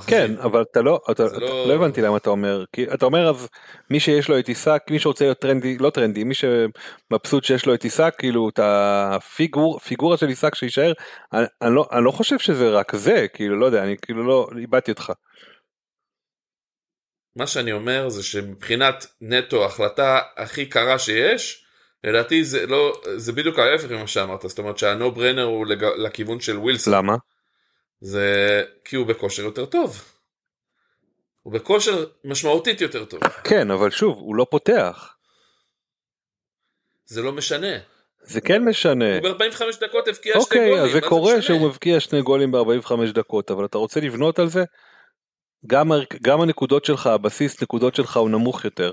[SPEAKER 2] כן אבל אתה לא אתה, אתה
[SPEAKER 1] לא-
[SPEAKER 2] לא הבנתי למה אתה אומר כי אתה אומר אז מי שיש לו את עיסק מי שרוצה להיות טרנדי לא טרנדי מי שמבסוט שיש לו את עיסק כאילו את הפיגור פיגורה של עיסק שיישאר אני, אני לא אני לא חושב שזה רק זה כאילו לא יודע אני כאילו לא איבדתי אותך.
[SPEAKER 1] מה שאני אומר זה שמבחינת נטו ההחלטה הכי קרה שיש, לדעתי זה לא, זה בדיוק ההפך ממה שאמרת, זאת אומרת שהנו ברנר הוא לג... לכיוון של ווילסון,
[SPEAKER 2] למה
[SPEAKER 1] זה כי הוא בכושר יותר טוב. הוא בכושר משמעותית יותר טוב,
[SPEAKER 2] כן אבל שוב הוא לא פותח
[SPEAKER 1] זה לא משנה.
[SPEAKER 2] זה כן משנה.
[SPEAKER 1] הוא ב-45 דקות הבקיע שתי
[SPEAKER 2] אוקיי
[SPEAKER 1] גולים,
[SPEAKER 2] אז זה קורה
[SPEAKER 1] משנה?
[SPEAKER 2] שהוא מבקיע שני גולים ב-45 דקות אבל אתה רוצה לבנות על זה גם, גם הנקודות שלך הבסיס נקודות שלך הוא נמוך יותר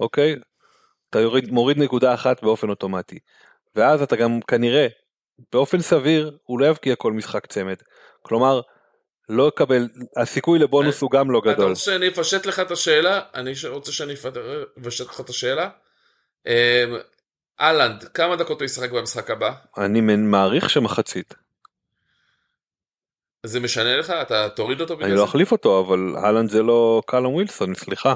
[SPEAKER 2] אוקיי אתה יוריד, מוריד נקודה אחת באופן אוטומטי ואז אתה גם כנראה באופן סביר הוא לא יבקיע כל משחק צמד כלומר לא יקבל הסיכוי לבונוס הוא גם לא
[SPEAKER 1] אתה
[SPEAKER 2] גדול
[SPEAKER 1] רוצה שאני אפשט לך את השאלה? אני רוצה שאני אפשט לך את השאלה? אמ, אהלנד, כמה דקות הוא ישחק במשחק הבא?
[SPEAKER 2] אני מעריך שמחצית
[SPEAKER 1] זה משנה לך? אתה תוריד אותו בגלל
[SPEAKER 2] אני
[SPEAKER 1] זה?
[SPEAKER 2] לא אחליף אותו אבל אהלנד זה לא קלום ווילסון סליחה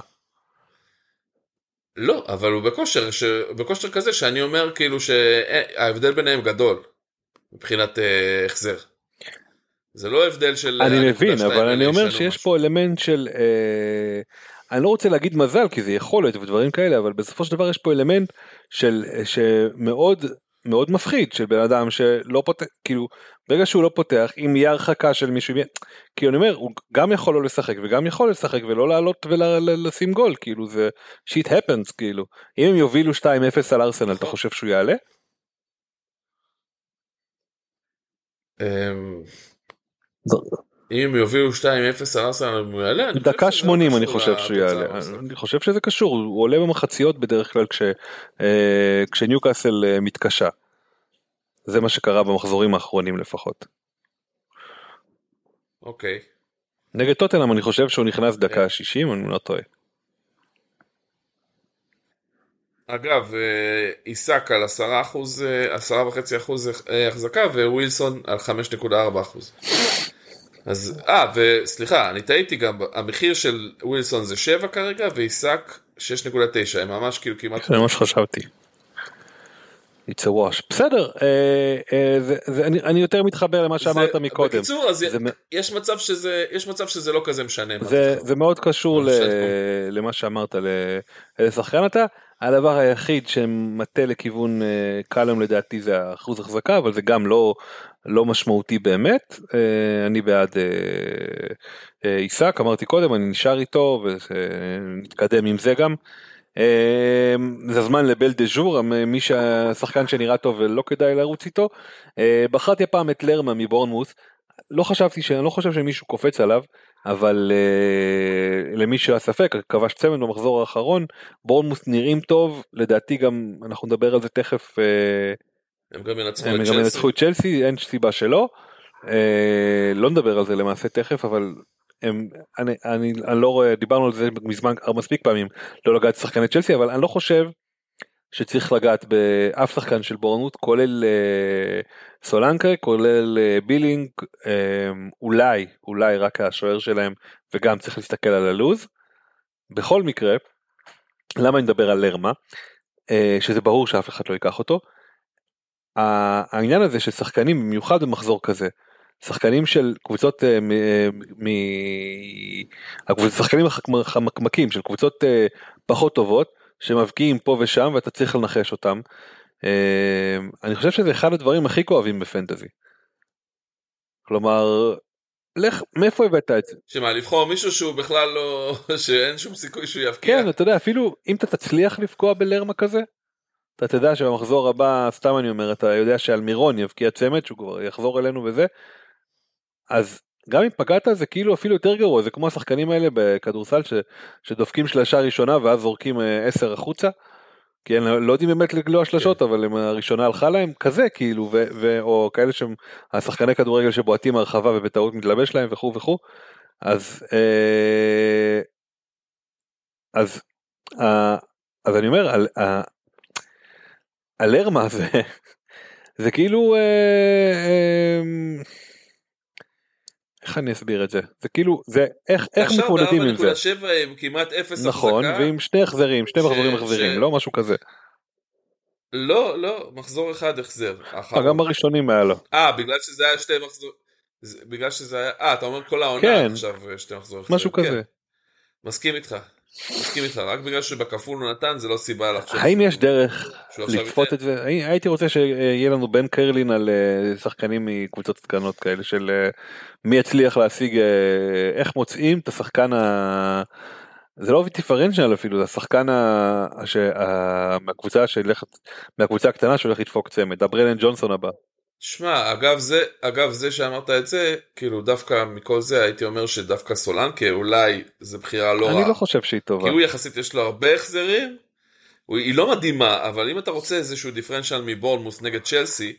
[SPEAKER 1] לא, אבל הוא בכושר, ש... בכושר כזה שאני אומר כאילו שההבדל ביניהם גדול מבחינת אה, החזר. זה לא הבדל של...
[SPEAKER 2] אני
[SPEAKER 1] הנקודה
[SPEAKER 2] מבין אבל אני אומר שיש
[SPEAKER 1] משהו.
[SPEAKER 2] פה אלמנט של אה, אני לא רוצה להגיד מזל כי זה יכולת ודברים כאלה אבל בסופו של דבר יש פה אלמנט של שמאוד מאוד מפחיד של בן אדם שלא פותח כאילו ברגע שהוא לא פותח אם יהיה הרחקה של מישהו כי אני אומר הוא גם יכול לא לשחק וגם יכול לשחק ולא לעלות ולשים גול כאילו זה שיט happens כאילו אם הם יובילו 2-0 על ארסנל אתה
[SPEAKER 1] נכון.
[SPEAKER 2] חושב שהוא יעלה?
[SPEAKER 1] אמ, אם הם יובילו 2-0 על ארסנל הוא יעלה?
[SPEAKER 2] דקה
[SPEAKER 1] שזה
[SPEAKER 2] 80
[SPEAKER 1] לא
[SPEAKER 2] אני חושב שהוא
[SPEAKER 1] לתוצאה
[SPEAKER 2] יעלה. אני חושב שזה קשור, הוא עולה במחציות בדרך כלל אה, כשניוקאסל אה, מתקשה. זה מה שקרה במחזורים האחרונים לפחות.
[SPEAKER 1] אוקיי.
[SPEAKER 2] נגד טוטנאם אני חושב שהוא נכנס
[SPEAKER 1] כן.
[SPEAKER 2] דקה 60 אני לא טועה.
[SPEAKER 1] אגב, אה, עיסק על 10 אחוז, אה, 10 וחצי אחוז אה, החזקה וווילסון על 5.4 אחוז. אז, אה, וסליחה, אני טעיתי גם, המחיר של ווילסון זה 7 כרגע ועיסק 6.9, הם ממש כאילו כמעט...
[SPEAKER 2] זה מה שחשבתי. It's a wash. בסדר, אה, אה, זה, זה, אני, אני יותר מתחבר למה שאמרת
[SPEAKER 1] זה-
[SPEAKER 2] מקודם.
[SPEAKER 1] בקיצור, אז
[SPEAKER 2] זה,
[SPEAKER 1] יש מצב שזה, יש מצב שזה לא כזה משנה.
[SPEAKER 2] זה. זה מאוד קשור ל,
[SPEAKER 1] אני חושב
[SPEAKER 2] למה שאמרת, ל- איזה שחקן אתה. הדבר היחיד שמטה לכיוון אה, קלם לדעתי זה האחוז החזקה, אבל זה גם לא, לא משמעותי באמת. אה, אני בעד אה, אה, עיסק, אמרתי קודם, אני נשאר איתו ונתקדם עם זה גם. אה, זה הזמן לבל דה ז'ור, מי שהשחקן שנראה טוב ולא כדאי לרוץ איתו. אה, בחרתי הפעם את לרמה מבורנמוס. לא חשבתי שאני לא חושב שמישהו קופץ עליו אבל uh, למי שהיה ספק כבש צמד במחזור האחרון בורנמוס נראים טוב לדעתי גם אנחנו נדבר על זה תכף uh,
[SPEAKER 1] הם גם ינצחו את צ'לסי.
[SPEAKER 2] ינצחו את צ'לסי אין סיבה שלא uh, לא נדבר על זה למעשה תכף אבל הם, אני, אני, אני לא רואה דיברנו על זה מזמן מספיק פעמים לא לגעת שחקני צ'לסי אבל אני לא חושב שצריך לגעת באף שחקן של בורנמוט כולל אה, סולנקה כולל אה, בילינג אה, אולי אולי רק השוער שלהם וגם צריך להסתכל על הלוז. בכל מקרה למה אני מדבר על לרמה אה, שזה ברור שאף אחד לא ייקח אותו. העניין הזה של שחקנים במיוחד במחזור כזה שחקנים של קבוצות אה, מ... הקבוצ- שחקנים החמ- חמקמקים של קבוצות אה, פחות טובות שמבקיעים פה ושם ואתה צריך לנחש אותם. אה, אני חושב שזה אחד הדברים הכי כואבים בפנטזי. כלומר, לך, מאיפה הבאת את זה?
[SPEAKER 1] שמה, לבחור מישהו שהוא בכלל לא... שאין שום סיכוי שהוא יבקיע?
[SPEAKER 2] כן, אתה יודע, אפילו אם אתה תצליח לפגוע בלרמה כזה, אתה תדע שבמחזור הבא, סתם אני אומר, אתה יודע שאלמירון יבקיע צמד, שהוא כבר יחזור אלינו וזה, אז גם אם פגעת זה כאילו אפילו יותר גרוע, זה כמו השחקנים האלה בכדורסל ש, שדופקים שלשה ראשונה ואז זורקים אה, עשר החוצה. כי הם לא יודעים באמת לגלוע שלשות אבל הם הראשונה הלכה להם כזה כאילו ו, ו, או כאלה שהם השחקני כדורגל שבועטים מהרחבה ובטעות מתלבש להם וכו' וכו' אז אה, אז אה, אז אני אומר על, אה, על הרמה זה זה כאילו אה, אה, איך אני אסביר את זה זה כאילו זה איך איך מתמודדים עם זה.
[SPEAKER 1] עכשיו ב-4.7 עם כמעט אפס
[SPEAKER 2] נכון
[SPEAKER 1] החזקה.
[SPEAKER 2] ועם שני החזרים שני
[SPEAKER 1] ש-
[SPEAKER 2] מחזורים
[SPEAKER 1] ש-
[SPEAKER 2] מחזירים לא משהו כזה
[SPEAKER 1] לא, לא, מחזור אחד החזר.
[SPEAKER 2] גם בראשונים היה לו
[SPEAKER 1] אה, בגלל שזה היה שתי מחזור... זה- בגלל שזה היה... אה, אתה אומר כל העונה
[SPEAKER 2] כן.
[SPEAKER 1] עכשיו אה, שתי מחזור. החזר.
[SPEAKER 2] משהו
[SPEAKER 1] כן,
[SPEAKER 2] כזה.
[SPEAKER 1] מסכים איתך. מסכים איתך, רק בגלל שבכפול הוא נתן זה לא סיבה לחשוב.
[SPEAKER 2] האם יש דרך
[SPEAKER 1] ייתן.
[SPEAKER 2] את זה? הי- הייתי רוצה שיהיה לנו בן קרלין על אה, שחקנים מקבוצות קטנות כאלה של אה, מי יצליח להשיג אה, איך מוצאים את השחקן ה... זה לא דיפרנציאל אפילו זה השחקן ה... ש... ה... מהקבוצה שהולכת מהקבוצה הקטנה שהולך לדפוק צמד הברלן ג'ונסון הבא.
[SPEAKER 1] שמע, אגב זה, אגב זה שאמרת את זה, כאילו דווקא מכל זה הייתי אומר שדווקא סולנקה אולי זה בחירה לא
[SPEAKER 2] אני
[SPEAKER 1] רעה.
[SPEAKER 2] לא חושב שהיא טובה.
[SPEAKER 1] כי הוא יחסית יש לו הרבה החזרים, הוא, היא לא מדהימה, אבל אם אתה רוצה איזשהו דיפרנציאל מבורנמוס נגד צ'לסי,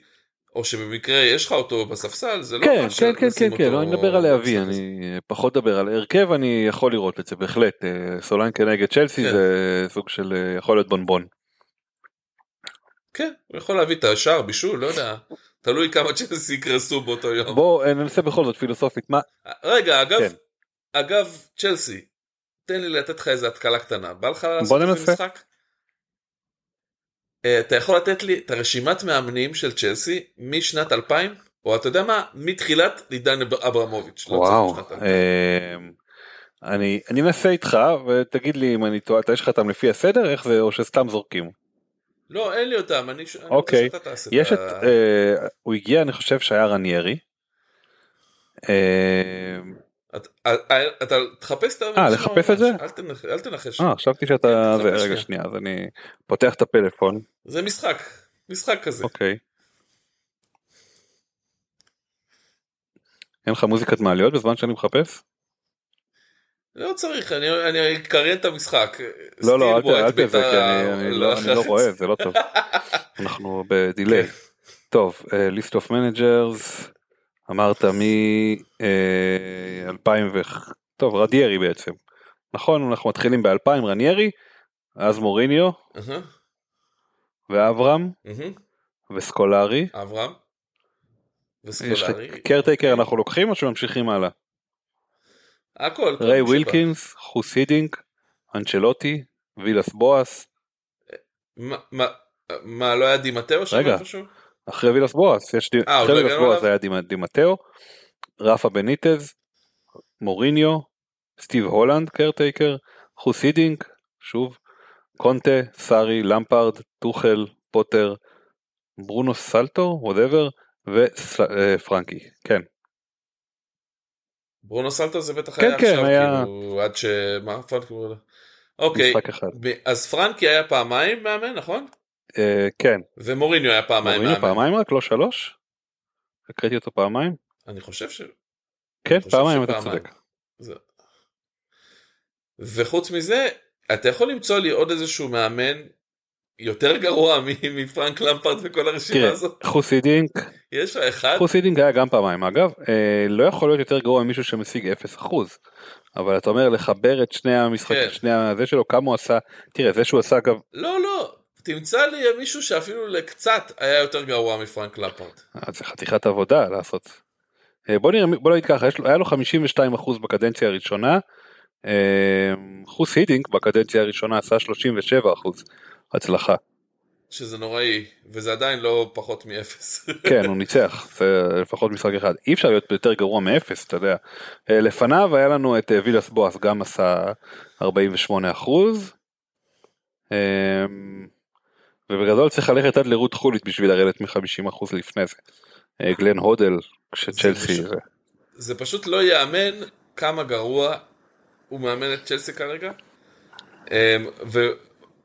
[SPEAKER 1] או שבמקרה יש לך אותו בספסל, זה לא
[SPEAKER 2] כן,
[SPEAKER 1] רע
[SPEAKER 2] כן, כן, כן, כן, לא, אני מדבר על להביא. אני פחות מדבר על הרכב, אני יכול לראות את זה בהחלט, אה, סולנקה נגד צ'לסי
[SPEAKER 1] כן.
[SPEAKER 2] זה סוג של אה, יכול להיות בונבון.
[SPEAKER 1] כן, הוא יכול להביא את השער, בישול, לא יודע, תלוי כמה צ'לסי יקרסו באותו יום.
[SPEAKER 2] בוא אה, ננסה בכל זאת פילוסופית, מה,
[SPEAKER 1] רגע, אגב,
[SPEAKER 2] כן.
[SPEAKER 1] אגב, צ'לסי, תן לי לתת לך איזה התקלה קטנה, בא לך לעשות
[SPEAKER 2] בוא
[SPEAKER 1] איזה
[SPEAKER 2] ננסה.
[SPEAKER 1] משחק? אה, אתה יכול לתת לי את הרשימת מאמנים של צ'לסי משנת 2000, או אתה יודע מה, מתחילת עידן אברמוביץ'. לא
[SPEAKER 2] וואו,
[SPEAKER 1] צריך משנת 2000.
[SPEAKER 2] אה, אני אני מנסה איתך ותגיד לי אם אני טועה, אתה יש לך אותם לפי הסדר, איך זה, או שסתם זורקים.
[SPEAKER 1] לא, אין לי אותם, אני
[SPEAKER 2] אוקיי, יש את, אה, הוא הגיע אני חושב שהיה רניירי. אה,
[SPEAKER 1] אתה תחפש את
[SPEAKER 2] אה, לחפש את זה?
[SPEAKER 1] אל תנח- אל תנחש.
[SPEAKER 2] אה, חשבתי שאתה,
[SPEAKER 1] כן,
[SPEAKER 2] רגע
[SPEAKER 1] שנייה.
[SPEAKER 2] שנייה, אז אני פותח את הפלאפון,
[SPEAKER 1] זה משחק, משחק כזה.
[SPEAKER 2] אוקיי. אין לך מוזיקת מעליות בזמן שאני מחפש?
[SPEAKER 1] לא צריך, אני אני אקריין את המשחק.
[SPEAKER 2] לא, לא, אל תזה, כי
[SPEAKER 1] בית"ר,
[SPEAKER 2] אני- אני לא- לא. רואה, זה לא טוב. אנחנו בדיליי.
[SPEAKER 1] כן.
[SPEAKER 2] טוב, list of managers, אמרת מ-2000 ו... טוב, רניירי בעצם. נכון, אנחנו מתחילים ב-2000 רניירי, אז מוריניו ואברהם. וסקולרי.
[SPEAKER 1] אברהם. וסקולרי.
[SPEAKER 2] caretaker אנחנו לוקחים או שממשיכים הלאה?
[SPEAKER 1] הכל. כל
[SPEAKER 2] ריי. ווילקינס, גוס הידינק, אנצ'לוטי, וילס בואס,
[SPEAKER 1] מה- מה- מה, לא היה די מתאו שם
[SPEAKER 2] רגע.
[SPEAKER 1] איפשהו?
[SPEAKER 2] אחרי וילס בואס, יש די-
[SPEAKER 1] אה, עוד
[SPEAKER 2] אחרי
[SPEAKER 1] לא
[SPEAKER 2] וילס בואס? היה דימ- די מתאו, רפה בניטז, מוריניו, סטיב הולנד caretaker, גוס הידינק, שוב, קונטה, סארי, למפארד, טוחל, פוטר, ברונו סלטו, whatever, ופרנקי, כן.
[SPEAKER 1] ברונו סלטו זה בטח
[SPEAKER 2] כן,
[SPEAKER 1] היה
[SPEAKER 2] כן,
[SPEAKER 1] עכשיו,
[SPEAKER 2] היה-
[SPEAKER 1] כאילו, עד ש... מה פרנקי קורא לו? אוקיי, אז פרנקי היה פעמיים מאמן, נכון?
[SPEAKER 2] אה, כן,
[SPEAKER 1] ומוריניו היה פעמיים
[SPEAKER 2] מוריניו
[SPEAKER 1] מאמן.
[SPEAKER 2] פעמיים רק, לא שלוש? הקראתי אותו פעמיים?
[SPEAKER 1] אני חושב ש...
[SPEAKER 2] כן,
[SPEAKER 1] חושב
[SPEAKER 2] פעמיים אתה. צודק.
[SPEAKER 1] זה... וחוץ מזה, אתה יכול למצוא לי עוד איזשהו מאמן יותר גרוע מפרנק למפרט וכל הרשימה
[SPEAKER 2] תראה,
[SPEAKER 1] הזאת?
[SPEAKER 2] חוס הידינק,
[SPEAKER 1] יש לך אחד?
[SPEAKER 2] חוס הידינק היה גם פעמיים אגב, אה, לא יכול להיות יותר גרוע ממישהו שמשיג 0%. אבל אתה אומר לחבר את שני המשחקים,
[SPEAKER 1] כן.
[SPEAKER 2] שני הזה שלו, כמה הוא עשה, תראה זה שהוא עשה אגב,
[SPEAKER 1] לא, לא. תמצא לי מישהו שאפילו לקצת היה יותר גרוע מפרנק למפרט.
[SPEAKER 2] אה, זה חתיכת עבודה לעשות. אה, בוא נראה, בוא נגיד ככה, לו- היה לו 52% בקדנציה הראשונה, חוס הידינק בקדנציה הראשונה עשה 37% הצלחה.
[SPEAKER 1] שזה נוראי, וזה עדיין לא פחות מאפס.
[SPEAKER 2] כן, הוא ניצח, זה לפחות משחק אחד. אי אפשר להיות יותר גרוע מאפס, אתה יודע. אה, לפניו היה לנו את אה, וילס בואס, גם עשה 48 אחוז. ובגדול צריך ללכת עד לרות חולית בשביל לרדת מ-50 אחוז לפני זה. אה, גלן הודל, כשצ'לסי...
[SPEAKER 1] זה
[SPEAKER 2] זה-
[SPEAKER 1] זה פשוט לא ייאמן כמה גרוע הוא מאמן את צ'לסי כרגע. אמ,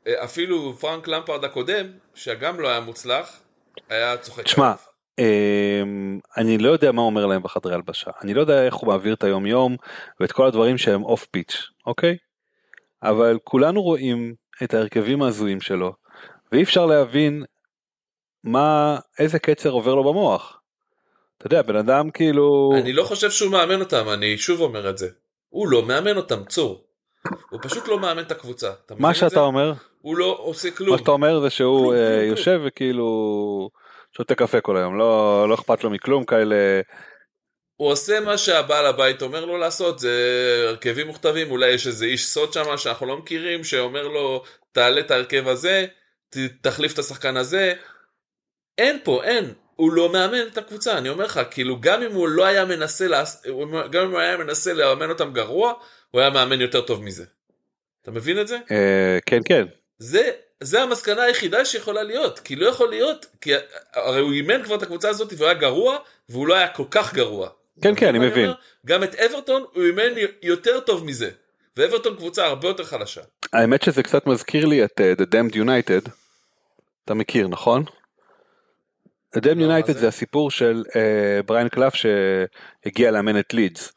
[SPEAKER 1] ואפילו פרנק למפרד הקודם, שגם לא היה מוצלח, היה צוחק.
[SPEAKER 2] תשמע,
[SPEAKER 1] עליו.
[SPEAKER 2] אמ, אני לא יודע מה אומר להם בחדרי הלבשה, אני לא יודע איך הוא מעביר את היום יום ואת כל הדברים שהם אוף פיץ', אוקיי? אבל כולנו רואים את ההרכבים ההזויים שלו, ואי אפשר להבין מה, איזה קצר עובר לו במוח. אתה יודע, בן אדם כאילו...
[SPEAKER 1] אני לא חושב שהוא מאמן אותם, אני שוב אומר את זה. הוא לא מאמן אותם, צור. הוא פשוט לא מאמן את הקבוצה.
[SPEAKER 2] מה
[SPEAKER 1] את
[SPEAKER 2] שאתה? אומר,
[SPEAKER 1] הוא לא עושה כלום.
[SPEAKER 2] מה שאתה אומר זה שהוא
[SPEAKER 1] כלום,
[SPEAKER 2] אה,
[SPEAKER 1] כלום,
[SPEAKER 2] יושב וכאילו שותה קפה כל היום, לא, לא אכפת לו מכלום כאלה.
[SPEAKER 1] הוא עושה מה שהבעל הבית אומר לו לעשות, זה הרכבים מוכתבים, אולי יש איזה איש סוד שם שאנחנו לא מכירים, שאומר לו, תעלה את ההרכב הזה, ת- תחליף את השחקן הזה. אין פה, אין. הוא לא מאמן את הקבוצה, אני אומר לך, כאילו גם אם הוא לא היה מנסה, לעש... גם אם הוא היה מנסה לאמן אותם גרוע, הוא היה מאמן יותר טוב מזה. אתה מבין את זה?
[SPEAKER 2] אה, כן כן,
[SPEAKER 1] זה, זה המסקנה היחידה שיכולה להיות, כי לא יכול להיות, כי הרי הוא אימן כבר את הקבוצה הזאת והוא היה גרוע, והוא לא היה כל כך גרוע.
[SPEAKER 2] כן כן אני מבין.
[SPEAKER 1] אומר? גם את אברטון הוא אימן יותר טוב מזה, ואברטון קבוצה הרבה יותר חלשה.
[SPEAKER 2] האמת שזה קצת מזכיר לי את uh, The Damned United, אתה מכיר נכון? The Damned
[SPEAKER 1] לא,
[SPEAKER 2] United
[SPEAKER 1] זה?
[SPEAKER 2] זה הסיפור של uh, בריין קלף שהגיע לאמן את לידס.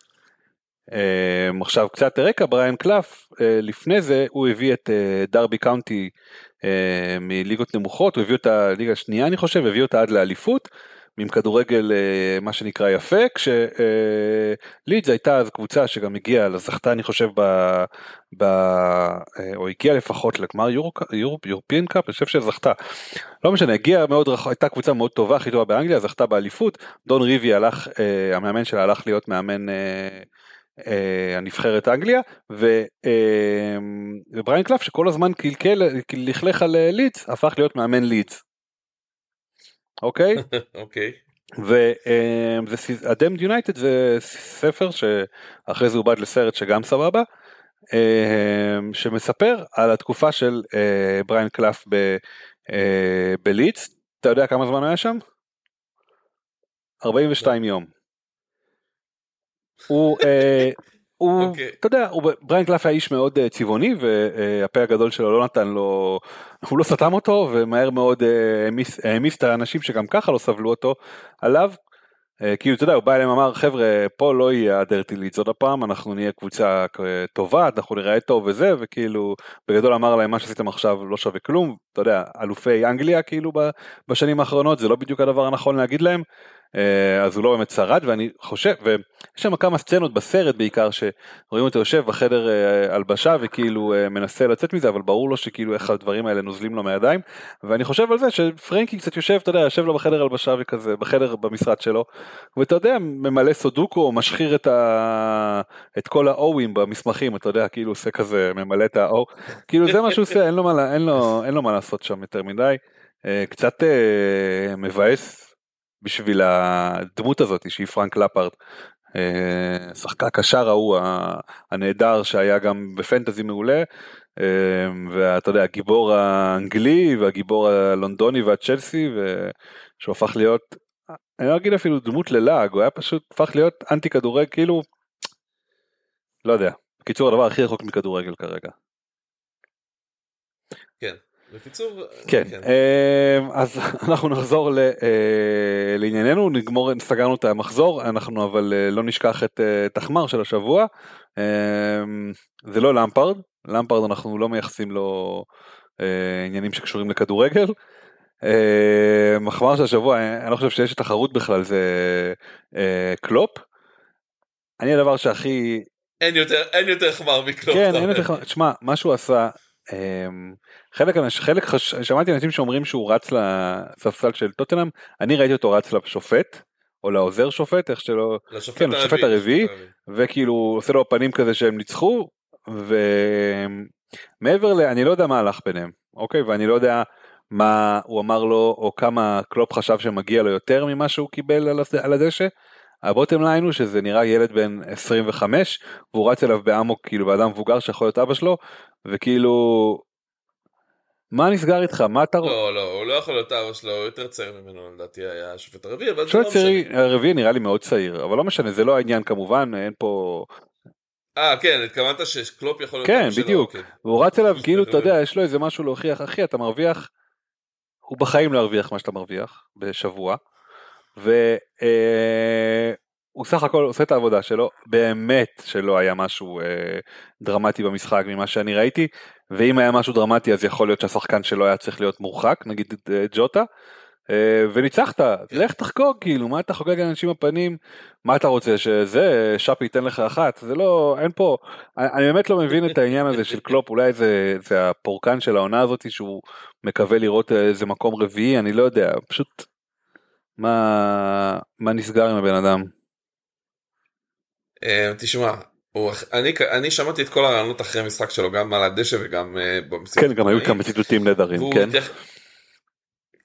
[SPEAKER 2] Um, עכשיו קצת רקע בריאן קלאף uh, לפני זה הוא הביא את uh, דרבי קאונטי uh, מליגות נמוכות הוא הביא אותה ליגה שנייה אני חושב הביא אותה עד לאליפות עם כדורגל מה שנקרא יפה כשלידס הייתה אז קבוצה שגם הגיעה לזכתה אני חושב ב, ב, או הגיעה לפחות לגמר European Cup אני חושב שזכתה לא משנה הגיעה מאוד רחוק הייתה קבוצה מאוד טובה הכי טובה באנגליה זכתה באליפות דון רווי הלך המאמן שלה הלך להיות מאמן. אה, הנבחרת אנגליה ו, אה, ובריאן קלאף שכל הזמן קלקל לכלך על אה, לידס הפך להיות מאמן לידס. אוקיי
[SPEAKER 1] אוקיי.
[SPEAKER 2] וה Damned United זה ספר שאחרי זה עובד לסרט שגם סבבה שמספר על התקופה של בריאן קלאף ב- בלידס אתה יודע כמה זמן היה שם? 42 יום. הוא, אה, הוא,
[SPEAKER 1] אוקיי.
[SPEAKER 2] אתה יודע, הוא, בריין קלף היה איש מאוד אה, צבעוני והפה הגדול שלו לא נתן לו, הוא לא סתם אותו ומהר מאוד אה, העמיס- את האנשים שגם ככה לא סבלו אותו עליו. אה, כאילו אתה יודע הוא בא אליהם אמר חבר'ה פה לא יהיה הדרטי לידס עוד הפעם אנחנו נהיה קבוצה טובה אנחנו נראה טוב וזה וכאילו בגדול אמר להם מה שעשיתם עכשיו לא שווה כלום אתה יודע אלופי אנגליה כאילו בשנים האחרונות זה לא בדיוק הדבר הנכון להגיד להם אז הוא לא באמת שרד ואני חושב ויש שם כמה סצנות בסרט בעיקר שרואים אותו יושב בחדר אה, הלבשה וכאילו אה, מנסה לצאת מזה אבל ברור לו שכאילו איך הדברים האלה נוזלים לו מהידיים. ואני חושב על זה שפרנקי קצת יושב אתה יודע יושב לו בחדר הלבשה וכזה בחדר במשרד שלו ואתה יודע ממלא סודוקו משחיר את, ה... את כל האוים במסמכים אתה יודע כאילו עושה כזה ממלא את האו כאילו זה מה שהוא עושה אין לו מה, אין לו, אין לו מה לעשות שם יותר מדי. אה, קצת אה, מבאס בשביל הדמות הזאת שהיא פרנק לפארד. אה, שחקן הקשר ההוא הנהדר שהיה גם בפנטזי מעולה אה, ואתה יודע הגיבור האנגלי והגיבור הלונדוני והצ'לסי ושהוא הפך להיות אני לא אגיד אפילו דמות ללעג הוא היה פשוט הפך להיות אנטי כדורגל כאילו לא יודע בקיצור הדבר הכי רחוק מכדורגל כרגע.
[SPEAKER 1] כן. בקיצור,
[SPEAKER 2] כן, אה, אז אנחנו נחזור ל- אה, לענייננו, נגמור, סגרנו את המחזור, אנחנו אבל אה, לא נשכח את תחמר של השבוע, זה לא למפרד, למפרד אנחנו לא מייחסים לו עניינים שקשורים לכדורגל. מחמר של השבוע, אני לא חושב שיש תחרות בכלל, זה קלופ. אני הדבר שהכי
[SPEAKER 1] אין יותר, אין יותר חמר מקלופ.
[SPEAKER 2] כן, אין. יותר, תשמע, מה שהוא עשה, חלק, אנש- חלק, חש- שמעתי אנשים שאומרים שהוא רץ לספסל של טוטנאם, אני ראיתי אותו רץ לשופט, או לעוזר שופט, איך שלא,
[SPEAKER 1] לשופט
[SPEAKER 2] כן, לשופט הרביעי. וכאילו עושה לו פנים כזה שהם ניצחו, ומעבר ל... אני לא יודע מה הלך ביניהם, אוקיי? ואני לא יודע מה הוא אמר לו, או כמה קלופ חשב שמגיע לו יותר ממה שהוא קיבל על על הדשא. ה bottom line הוא שזה נראה ילד בן 25 והוא רץ אליו באמוק כאילו באדם מבוגר שיכול להיות אבא שלו וכאילו מה נסגר איתך מה אתה רואה?
[SPEAKER 1] לא, לא, הוא לא יכול להיות אבא שלו, הוא יותר צעיר ממנו לדעתי היה השופט הרביעי, אבל זה לא משנה.
[SPEAKER 2] הרביעי נראה לי מאוד צעיר אבל לא משנה זה לא העניין כמובן אין פה
[SPEAKER 1] אה, כן, התכוונת שקלופ יכול להיות
[SPEAKER 2] כן,
[SPEAKER 1] אבא שלו,
[SPEAKER 2] בדיוק.
[SPEAKER 1] אוקיי.
[SPEAKER 2] והוא רץ אליו כאילו אתה יודע יש לו איזה משהו להוכיח אחי אתה מרוויח הוא בחיים לא ירוויח מה שאתה מרוויח בשבוע והוא סך הכל עושה את העבודה שלו, באמת שלא היה משהו אה, דרמטי במשחק ממה שאני ראיתי, ואם היה משהו דרמטי אז יכול להיות שהשחקן שלו היה צריך להיות מורחק, נגיד אה, ג'וטה. אה, וניצחת, לך תחגוג כאילו, מה אתה חוגג לאנשים בפנים, מה אתה רוצה שזה, שפי ייתן לך אחת, זה לא, אין פה, אני, אני באמת לא מבין את העניין הזה של קלופ, אולי זה, זה הפורקן של העונה הזאת שהוא מקווה לראות איזה מקום רביעי, אני לא יודע, פשוט, מה, מה נסגר עם הבן אדם?
[SPEAKER 1] אה, תשמע, הוא, אני, אני שמעתי את כל הרעיונות אחרי המשחק שלו גם על הדשא וגם uh,
[SPEAKER 2] כן גם היו כמה ציטוטים נהדרים כן. התייח...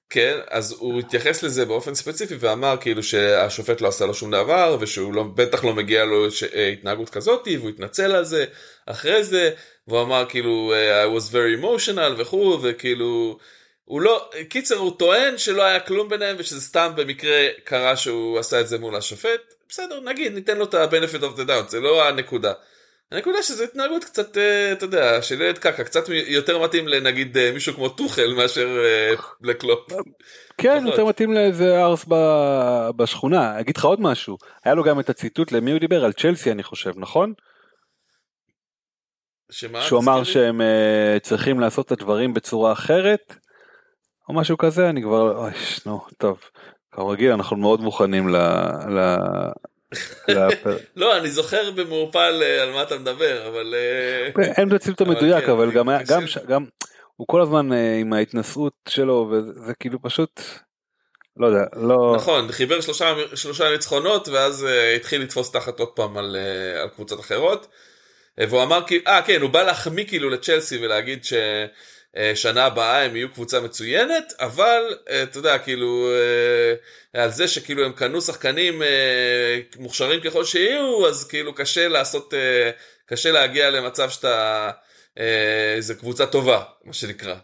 [SPEAKER 1] כן אז הוא התייחס לזה באופן ספציפי ואמר כאילו שהשופט לא עשה לו שום דבר ושהוא לא, בטח לא מגיע לו ש... אה, התנהגות כזאת והוא התנצל על זה אחרי זה והוא אמר כאילו I was very emotional וכו' וכאילו הוא לא קיצר הוא טוען שלא היה כלום ביניהם ושזה סתם במקרה קרה שהוא עשה את זה מול השופט בסדר, נגיד, ניתן לו את ה-benefit of the doubt, זה לא הנקודה. הנקודה שזה התנהגות קצת, אה, אתה יודע, של ילד קקע, קצת יותר מתאים לנגיד אה, מישהו כמו טוחל מאשר אה, לקלופ.
[SPEAKER 2] כן, יותר מתאים לאיזה ארס בשכונה. אגיד לך עוד משהו, היה לו גם את הציטוט למי הוא דיבר? על צ'לסי אני חושב, נכון? שמה? שהוא אמר שהם צריכים לעשות את הדברים בצורה אחרת, או משהו כזה, אני כבר, אוי, נו, טוב. כרגיל אנחנו מאוד מוכנים ל... ל...
[SPEAKER 1] לא אני זוכר במעורפל אה, על מה אתה מדבר אבל
[SPEAKER 2] אה, אין בעצם את המדויק כן, אבל גם גם גם הוא כל הזמן אה, עם ההתנשאות שלו וזה כאילו פשוט לא יודע לא
[SPEAKER 1] נכון חיבר שלושה שלושה ניצחונות ואז התחיל לתפוס תחת עוד פעם על, על קבוצות אחרות והוא אמר כאילו אה כן הוא בא להחמיא כאילו לצ'לסי ולהגיד ש... אה, שנה הבאה הם יהיו קבוצה מצוינת, אבל אה, אתה יודע, כאילו, אה, על זה שכאילו הם קנו שחקנים מוכשרים ככל שיהיו, אז כאילו קשה לעשות, קשה להגיע למצב שאתה איזה קבוצה טובה, מה שנקרא.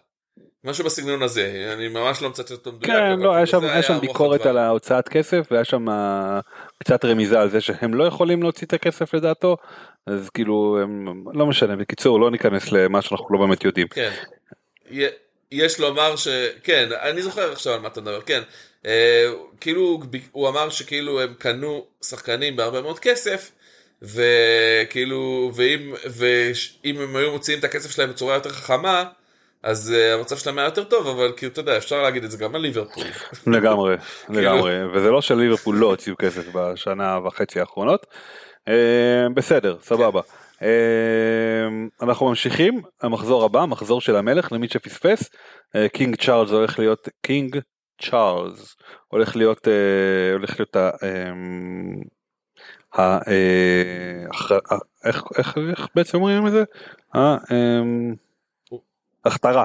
[SPEAKER 1] משהו בסגנון הזה, אני ממש לא מצטט אותו מדויק.
[SPEAKER 2] כן, לא, היה שם, היה שם ביקורת על ההוצאת כסף, והיה שם קצת רמיזה על זה שהם לא יכולים להוציא את הכסף לדעתו, אז כאילו, הם, לא משנה, בקיצור, לא ניכנס למה שאנחנו לא באמת יודעים.
[SPEAKER 1] כן. יש לומר ש... כן, אני זוכר עכשיו על מה אתה מדבר, כן. אה, כאילו, הוא אמר שכאילו הם קנו שחקנים בהרבה מאוד כסף, וכאילו, ואם, ואם הם היו מוציאים את הכסף שלהם בצורה יותר חכמה, אז uh, המצב שלהם היה יותר טוב, אבל כאילו, אתה יודע, אפשר להגיד את זה גם על ליברפול.
[SPEAKER 2] לגמרי, כאילו- לגמרי, וזה לא שליברפול לא הוציאו כסף בשנה וחצי האחרונות. Uh, בסדר, סבבה. אמ, אנחנו ממשיכים המחזור הבא מחזור של המלך למי שפספס King אה, צ'ארלס הולך להיות King צ'ארלס הולך להיות אה, הולך להיות אמ, ה... אה, איך בעצם אומרים את זה? ההכתרה.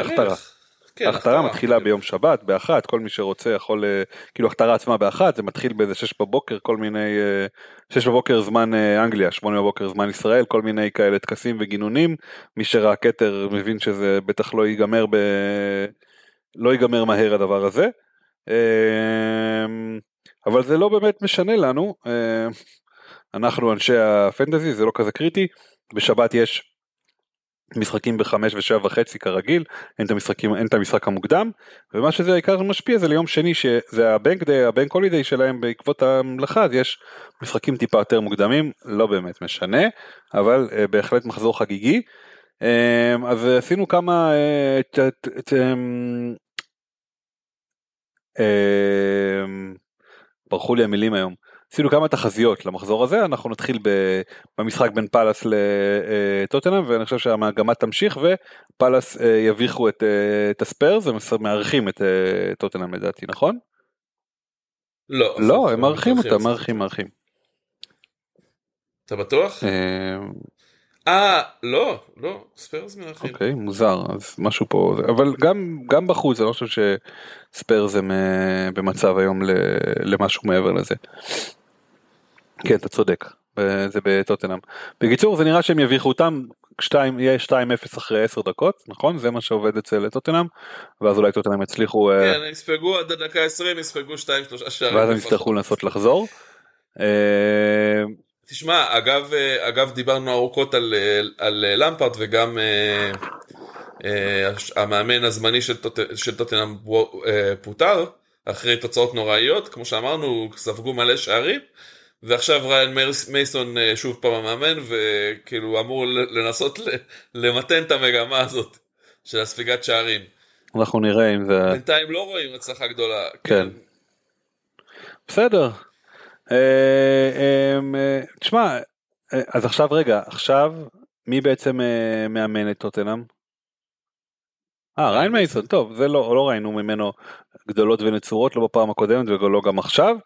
[SPEAKER 1] הכתרה.
[SPEAKER 2] כן, ההכתרה מתחילה ביום שבת באחת כל מי שרוצה יכול אה, כאילו הכתרה עצמה באחת זה מתחיל באיזה שש בבוקר כל מיני אה, שש בבוקר זמן אה, אנגליה שמונה בבוקר זמן ישראל כל מיני כאלה טקסים וגינונים. מי שראה כתר מבין שזה בטח לא ייגמר ב... לא ייגמר מהר הדבר הזה. אבל זה לא באמת משנה לנו. אנחנו אנשי הפנטזי זה לא כזה קריטי. בשבת יש משחקים בחמש ושבע וחצי כרגיל, אין את המשחקים, אין את המשחק המוקדם, ומה שזה העיקר משפיע זה ליום שני שזה הבנק דיי, הבנק הולידיי שלהם בעקבות המלאכה, אז יש משחקים טיפה יותר מוקדמים, לא באמת משנה, אבל uh, בהחלט מחזור חגיגי. Uh, אז עשינו כמה, uh, ת, ת, ת, uh, ברחו לי המילים היום. עשינו כמה תחזיות למחזור הזה אנחנו נתחיל במשחק בין פאלאס לטוטנאם ואני חושב שהמגמה תמשיך ופאלאס אה, יביכו את, אה, את הספיירס הם מארחים את אה, טוטנאם לדעתי נכון?
[SPEAKER 1] לא,
[SPEAKER 2] לא הם מארחים אותם מארחים מארחים.
[SPEAKER 1] אתה בטוח? אה לא לא ספיירס מארחים.
[SPEAKER 2] אוקיי מוזר אז משהו פה אבל גם גם בחוץ אני לא חושב שספיירס הם במצב היום למשהו מעבר לזה. כן אתה צודק. זה בטוטנאם. בקיצור זה נראה שהם יביכו אותם 2 יהיה 2-0 אחרי 10 דקות נכון? זה מה שעובד אצל טוטנאם ואז אולי טוטנאם יצליחו
[SPEAKER 1] אה, כן יספגו עד הדקה 20 יספגו 2-3 שערים
[SPEAKER 2] ואז הם יצטרכו לנסות לחזור. אה,
[SPEAKER 1] תשמע אגב אה, אגב דיברנו ארוכות על, על למפרט וגם המאמן הזמני של טוטנאם פוטר אחרי תוצאות נוראיות, כמו שאמרנו, ספגו מלא שערים, ועכשיו ריין מייסון אה, שוב פעם המאמן, וכאילו אמור לנסות למתן את המגמה הזאת של הספיגת שערים.
[SPEAKER 2] אנחנו נראה אם זה...
[SPEAKER 1] בינתיים לא רואים הצלחה גדולה.
[SPEAKER 2] כן. בסדר. אה, תשמע, אז עכשיו רגע, עכשיו מי בעצם מאמן את טוטנאם? אה, ריין מייסון, טוב, זה לא, לא ראינו ממנו גדולות ונצורות, לא בפעם הקודמת ולא גם עכשיו.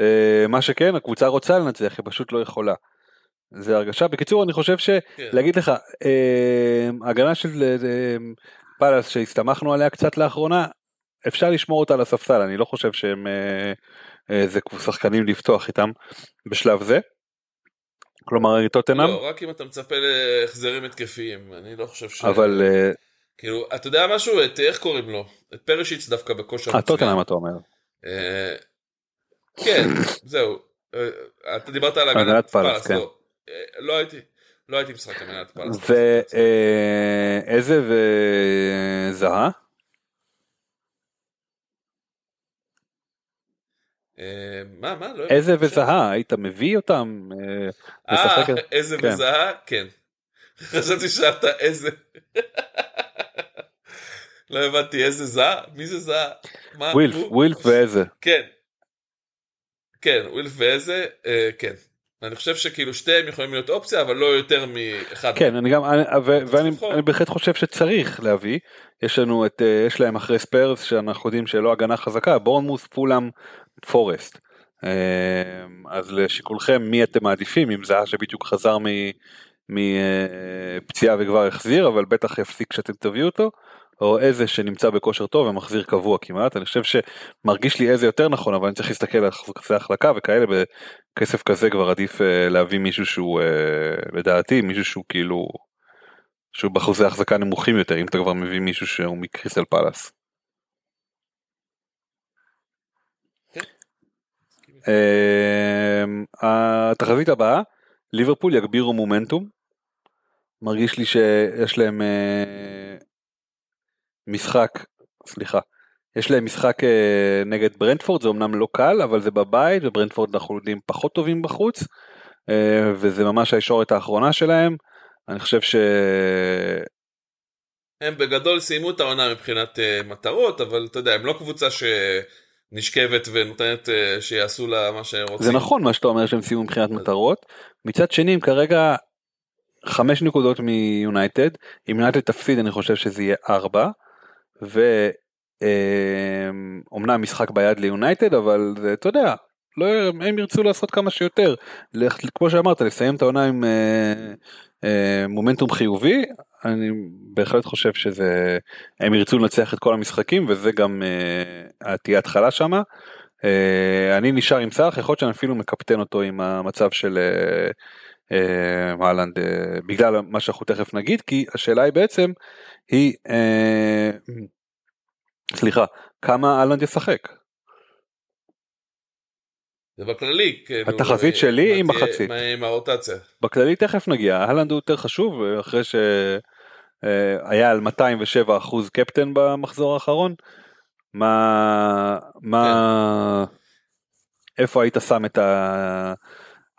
[SPEAKER 2] אה, מה שכן, הקבוצה רוצה לנצח, היא פשוט לא יכולה. זה הרגשה. בקיצור, אני חושב שלהגיד כן. לך, אה, הגנה של אה, פאלאס שהסתמכנו עליה קצת לאחרונה, אפשר לשמור אותה על הספסל, אני לא חושב שהם זה שחקנים לפתוח איתם בשלב זה. כלומר טוטנאם?
[SPEAKER 1] לא, רק אם אתה מצפה להחזרים התקפיים, אני לא חושב ש...
[SPEAKER 2] אבל
[SPEAKER 1] כאילו, אתה יודע משהו? את, איך קוראים לו? את פרשיץ דווקא בכושר
[SPEAKER 2] מצוין. טוטנאם אתה אומר.
[SPEAKER 1] אה, כן, זהו. אה, אתה דיברת על
[SPEAKER 2] הגנת פלס, כן.
[SPEAKER 1] לא, אה, לא הייתי, לא הייתי משחק הגנת פלס.
[SPEAKER 2] ואיזה וזהה?
[SPEAKER 1] מה, מה? לא
[SPEAKER 2] איזה וזהה, היית מביא אותם?
[SPEAKER 1] אה, איזה כן. וזהה? כן. חשבתי שאתה איזה. לא הבנתי איזה זה? מי זה זה?
[SPEAKER 2] ווילף, ווילף ואזה.
[SPEAKER 1] כן. כן, ווילף ואזה, אה, כן. אני חושב שכאילו שתיהם יכולים להיות אופציה אבל לא יותר מאחד.
[SPEAKER 2] כן אני גם ואני בהחלט חושב שצריך להביא יש לנו את אה, יש להם אחרי ספרס שאנחנו יודעים שלא הגנה חזקה בורנמות' פולאם פורסט. אה, אז לשיקולכם מי אתם מעדיפים אם זה שבדיוק חזר מפציעה וכבר החזיר אבל בטח יפסיק כשאתם תביאו אותו או איזה שנמצא בכושר טוב ומחזיר קבוע כמעט, אני חושב שמרגיש לי איזה יותר נכון, אבל אני צריך להסתכל על חזקי החלקה וכאלה, בכסף כזה כבר עדיף אה, להביא מישהו שהוא, אה, לדעתי, מישהו שהוא כאילו, שהוא באחוזי החזקה נמוכים יותר, אם אתה כבר מביא מישהו שהוא מקריסטל פלאס. אמ, התחזית הבאה, ליברפול יגבירו מומנטום. מרגיש לי שיש להם אה, משחק, סליחה, יש להם משחק אה, נגד ברנדפורד, זה אמנם לא קל, אבל זה בבית, וברנדפורד אנחנו יודעים פחות טובים בחוץ, אה, וזה ממש הישורת האחרונה שלהם. אני חושב ש...
[SPEAKER 1] הם בגדול סיימו את העונה מבחינת uh, מטרות, אבל אתה יודע, הם לא קבוצה שנשכבת ונותנת uh, שיעשו לה מה שרוצים.
[SPEAKER 2] זה נכון מה שאתה אומר שהם סיימו מבחינת מטרות. מצד שני, הם כרגע חמש נקודות מיונייטד, אם יונייטד תפסיד אני חושב שזה יהיה ארבע. ואומנם אמ, משחק ביד ליונייטד אבל זה אתה יודע לא הם ירצו לעשות כמה שיותר כמו שאמרת לסיים את העונה עם אה, אה, מומנטום חיובי אני בהחלט חושב שזה הם ירצו לנצח את כל המשחקים וזה גם אה, תהיה התחלה שמה. אני נשאר עם סאלח יכול להיות שאני אפילו מקפטן אותו עם המצב של אהלנד בגלל מה שאנחנו תכף נגיד כי השאלה היא בעצם היא סליחה, כמה אהלנד ישחק?
[SPEAKER 1] זה בכללי, כאילו,
[SPEAKER 2] התחזית אה, שלי היא מחצית.
[SPEAKER 1] עם הרוטציה.
[SPEAKER 2] בכללי תכף נגיע, אהלנד הוא יותר חשוב אחרי שהיה אה, על 207 אחוז קפטן במחזור האחרון. מה, מה, כן. איפה היית שם את ה...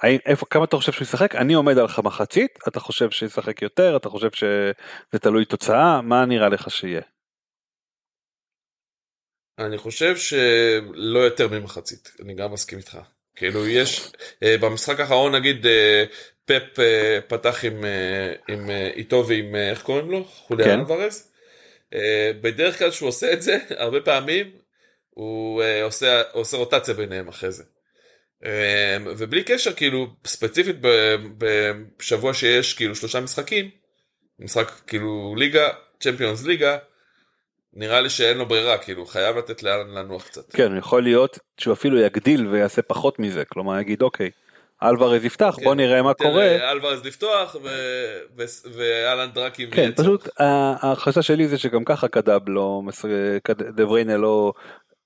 [SPEAKER 2] איפה, כמה אתה חושב שהוא ישחק? אני עומד על מחצית, אתה חושב שישחק יותר, אתה חושב שזה תלוי תוצאה, מה נראה לך שיהיה?
[SPEAKER 1] אני חושב שלא יותר ממחצית, אני גם מסכים איתך. כאילו יש, אה, במשחק האחרון נגיד אה, פפ אה, פתח עם, עם איתו ועם, איך קוראים לו? חוליאן כן. אלוורז. בדרך כלל שהוא עושה את זה, הרבה פעמים הוא עושה, עושה רוטציה ביניהם אחרי זה. ובלי קשר, כאילו, ספציפית בשבוע שיש כאילו שלושה משחקים, משחק כאילו ליגה, צ'מפיונס ליגה, נראה לי שאין לו ברירה, כאילו, חייב לתת לאלן לנוח קצת.
[SPEAKER 2] כן, יכול להיות שהוא אפילו יגדיל ויעשה פחות מזה, כלומר יגיד אוקיי, אלוורז יפתח, כן, בוא נראה מה קורה.
[SPEAKER 1] אלוורז לפתוח ואלן דראקי.
[SPEAKER 2] כן, פשוט החשש שלי זה שגם ככה קדאב לא, דבריינה לא,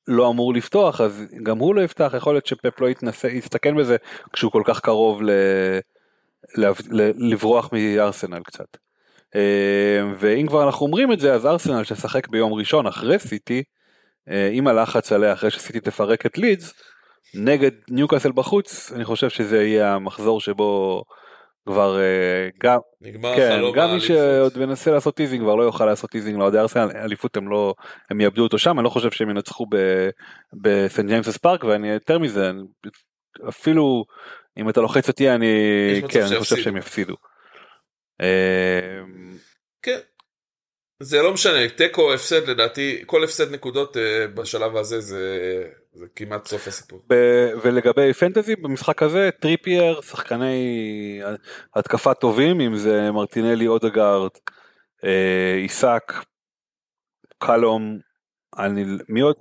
[SPEAKER 2] לא אמור לפתוח, אז גם הוא לא יפתח, יכול להיות שפפ לא יתנסה, יסתכן בזה כשהוא כל כך קרוב ל... לברוח מארסנל קצת. אה, ואם כבר אנחנו אומרים את זה אז ארסנל ששחק ביום ראשון אחרי סיטי אה, עם הלחץ עליה אחרי שסיטי תפרק את לידס, נגד ניוקאסל בחוץ, אני חושב שזה יהיה המחזור שבו כבר אה, גם,
[SPEAKER 1] נגמר
[SPEAKER 2] כן, גם מי. שעוד מנסה לעשות teasing כבר לא יוכל לעשות teasing לאוהדי ארסנל, אליפות הם לא, הם יאבדו אותו שם, אני לא חושב שהם ינצחו בסנט ג'יימס פארק ואני יותר מזה, אני- אפילו אם אתה לוחץ אותי אני, כן, אני חושב. שהם יפסידו.
[SPEAKER 1] כן. זה לא משנה, תיקו או הפסד לדעתי, כל הפסד נקודות אה, בשלב הזה זה, זה כמעט סוף הסיפור.
[SPEAKER 2] ב- ולגבי פנטזי במשחק הזה טריפייר שחקני התקפה טובים אם זה מרטינלי אודגרד אה, סאקה כולם אני מי עוד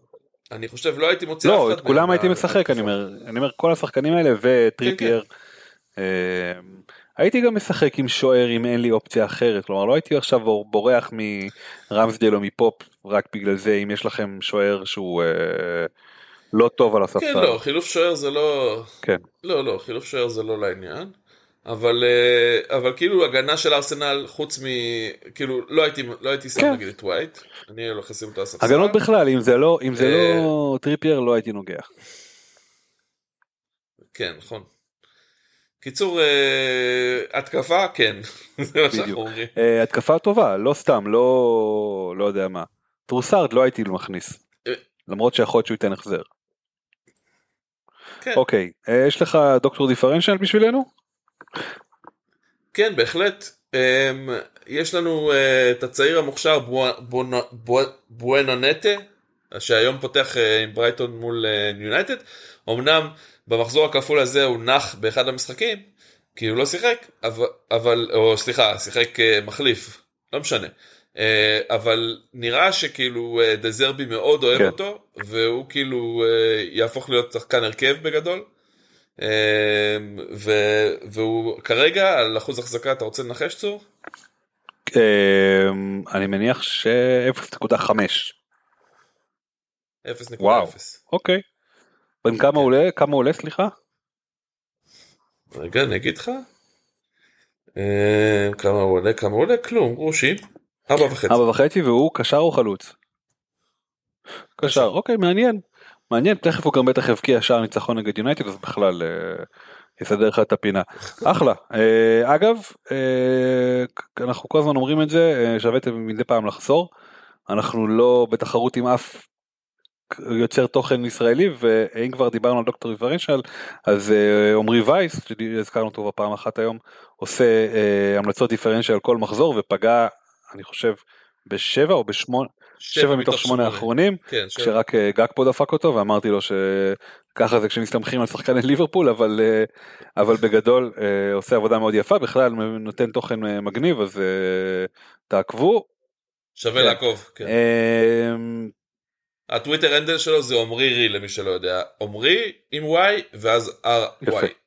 [SPEAKER 1] אני חושב לא הייתי מוציא אף
[SPEAKER 2] לא את כולם הייתי משחק. אני אומר אני אומר כל השחקנים האלה וטריפייר. אה, הייתי גם משחק עם שוער אם אין לי אופציה אחרת כלומר לא הייתי עכשיו בורח מרמסדל או מפופ רק בגלל זה אם יש לכם שוער שהוא אה, לא טוב על הספסל.
[SPEAKER 1] כן, לא, חילוף שוער זה לא...
[SPEAKER 2] כן.
[SPEAKER 1] לא, לא, חילוף שוער זה לא לעניין. אבל, אה, אבל כאילו הגנה של ארסנל, חוץ מ... כאילו, לא הייתי, לא הייתי שם
[SPEAKER 2] כן.
[SPEAKER 1] נגיד את ווייט. אני לשים אותו על הספסל.
[SPEAKER 2] הגנות בכלל אם זה לא אם זה
[SPEAKER 1] אה,
[SPEAKER 2] לא טריפייר לא הייתי נוגע.
[SPEAKER 1] כן, נכון. קיצור, אה, התקפה, כן. זה מה שאנחנו
[SPEAKER 2] בדיוק.
[SPEAKER 1] אומרים.
[SPEAKER 2] אה, התקפה טובה לא סתם לא לא יודע מה. טרוסארד לא הייתי מכניס.
[SPEAKER 1] אה.
[SPEAKER 2] למרות שיכול להיות שהוא ייתן החזר.
[SPEAKER 1] כן.
[SPEAKER 2] אוקיי יש לך דוקטור דיפרנציאל בשבילנו?
[SPEAKER 1] כן, בהחלט. Um, יש לנו את הצעיר המוכשר בוא- בוא- בוא- בואונונוטה, שהיום פותח עם ברייטון מול יונייטד. אמנם במחזור הכפול הזה הוא נח באחד המשחקים, כי הוא לא שיחק, אבל, אבל או סליחה, שיחק uh, מחליף, לא משנה. Uh, אבל נראה שכאילו uh, דזרבי מאוד אוהב
[SPEAKER 2] כן.
[SPEAKER 1] אותו, והוא כאילו יהפוך להיות שחקן הרכב בגדול. ו- והוא כרגע על אחוז החזקה אתה רוצה לנחש צור?
[SPEAKER 2] אה, אני מניח ש-0.5.
[SPEAKER 1] 0.0.
[SPEAKER 2] וואו. אוקיי. בן כמה הוא עולה? כמה עולה סליחה?
[SPEAKER 1] רגע אני אגיד לך. אמ, כמה הוא עולה? כמה הוא עולה? כלום גרושים. ארבע וחצי.
[SPEAKER 2] ארבע וחצי והוא קשר או חלוץ? קשר אוקיי מעניין. מעניין תכף הוא גם בטח יבקיע שער ניצחון נגד יונייטד אז בכלל אה, יסדר לך את הפינה. אחלה. אה, אגב אה, אנחנו כל הזמן אומרים את זה אה, שווה מדי פעם לחזור. אנחנו לא בתחרות עם אף יוצר תוכן ישראלי ואם כבר דיברנו על דוקטור דיפרנציאל אז אה, עמרי וייס שהזכרנו אותו בפעם אחת היום עושה אה, המלצות דיפרנציאל כל מחזור ופגע אני חושב בשבע או בשמונה שבע מתוך שמונה האחרונים
[SPEAKER 1] כן, שבע.
[SPEAKER 2] כשרק גג פה דפק אותו ואמרתי לו שככה זה כשמסתמכים על שחקני ליברפול אבל אה, אבל בגדול אה, עושה עבודה מאוד יפה בכלל נותן תוכן מגניב אז תעקבו.
[SPEAKER 1] שווה
[SPEAKER 2] כן.
[SPEAKER 1] לעקוב. כן. הטוויטר הנדל שלו זה עמרי רי למי שלא יודע. עמרי עם y ואז
[SPEAKER 2] יפה.
[SPEAKER 1] r y.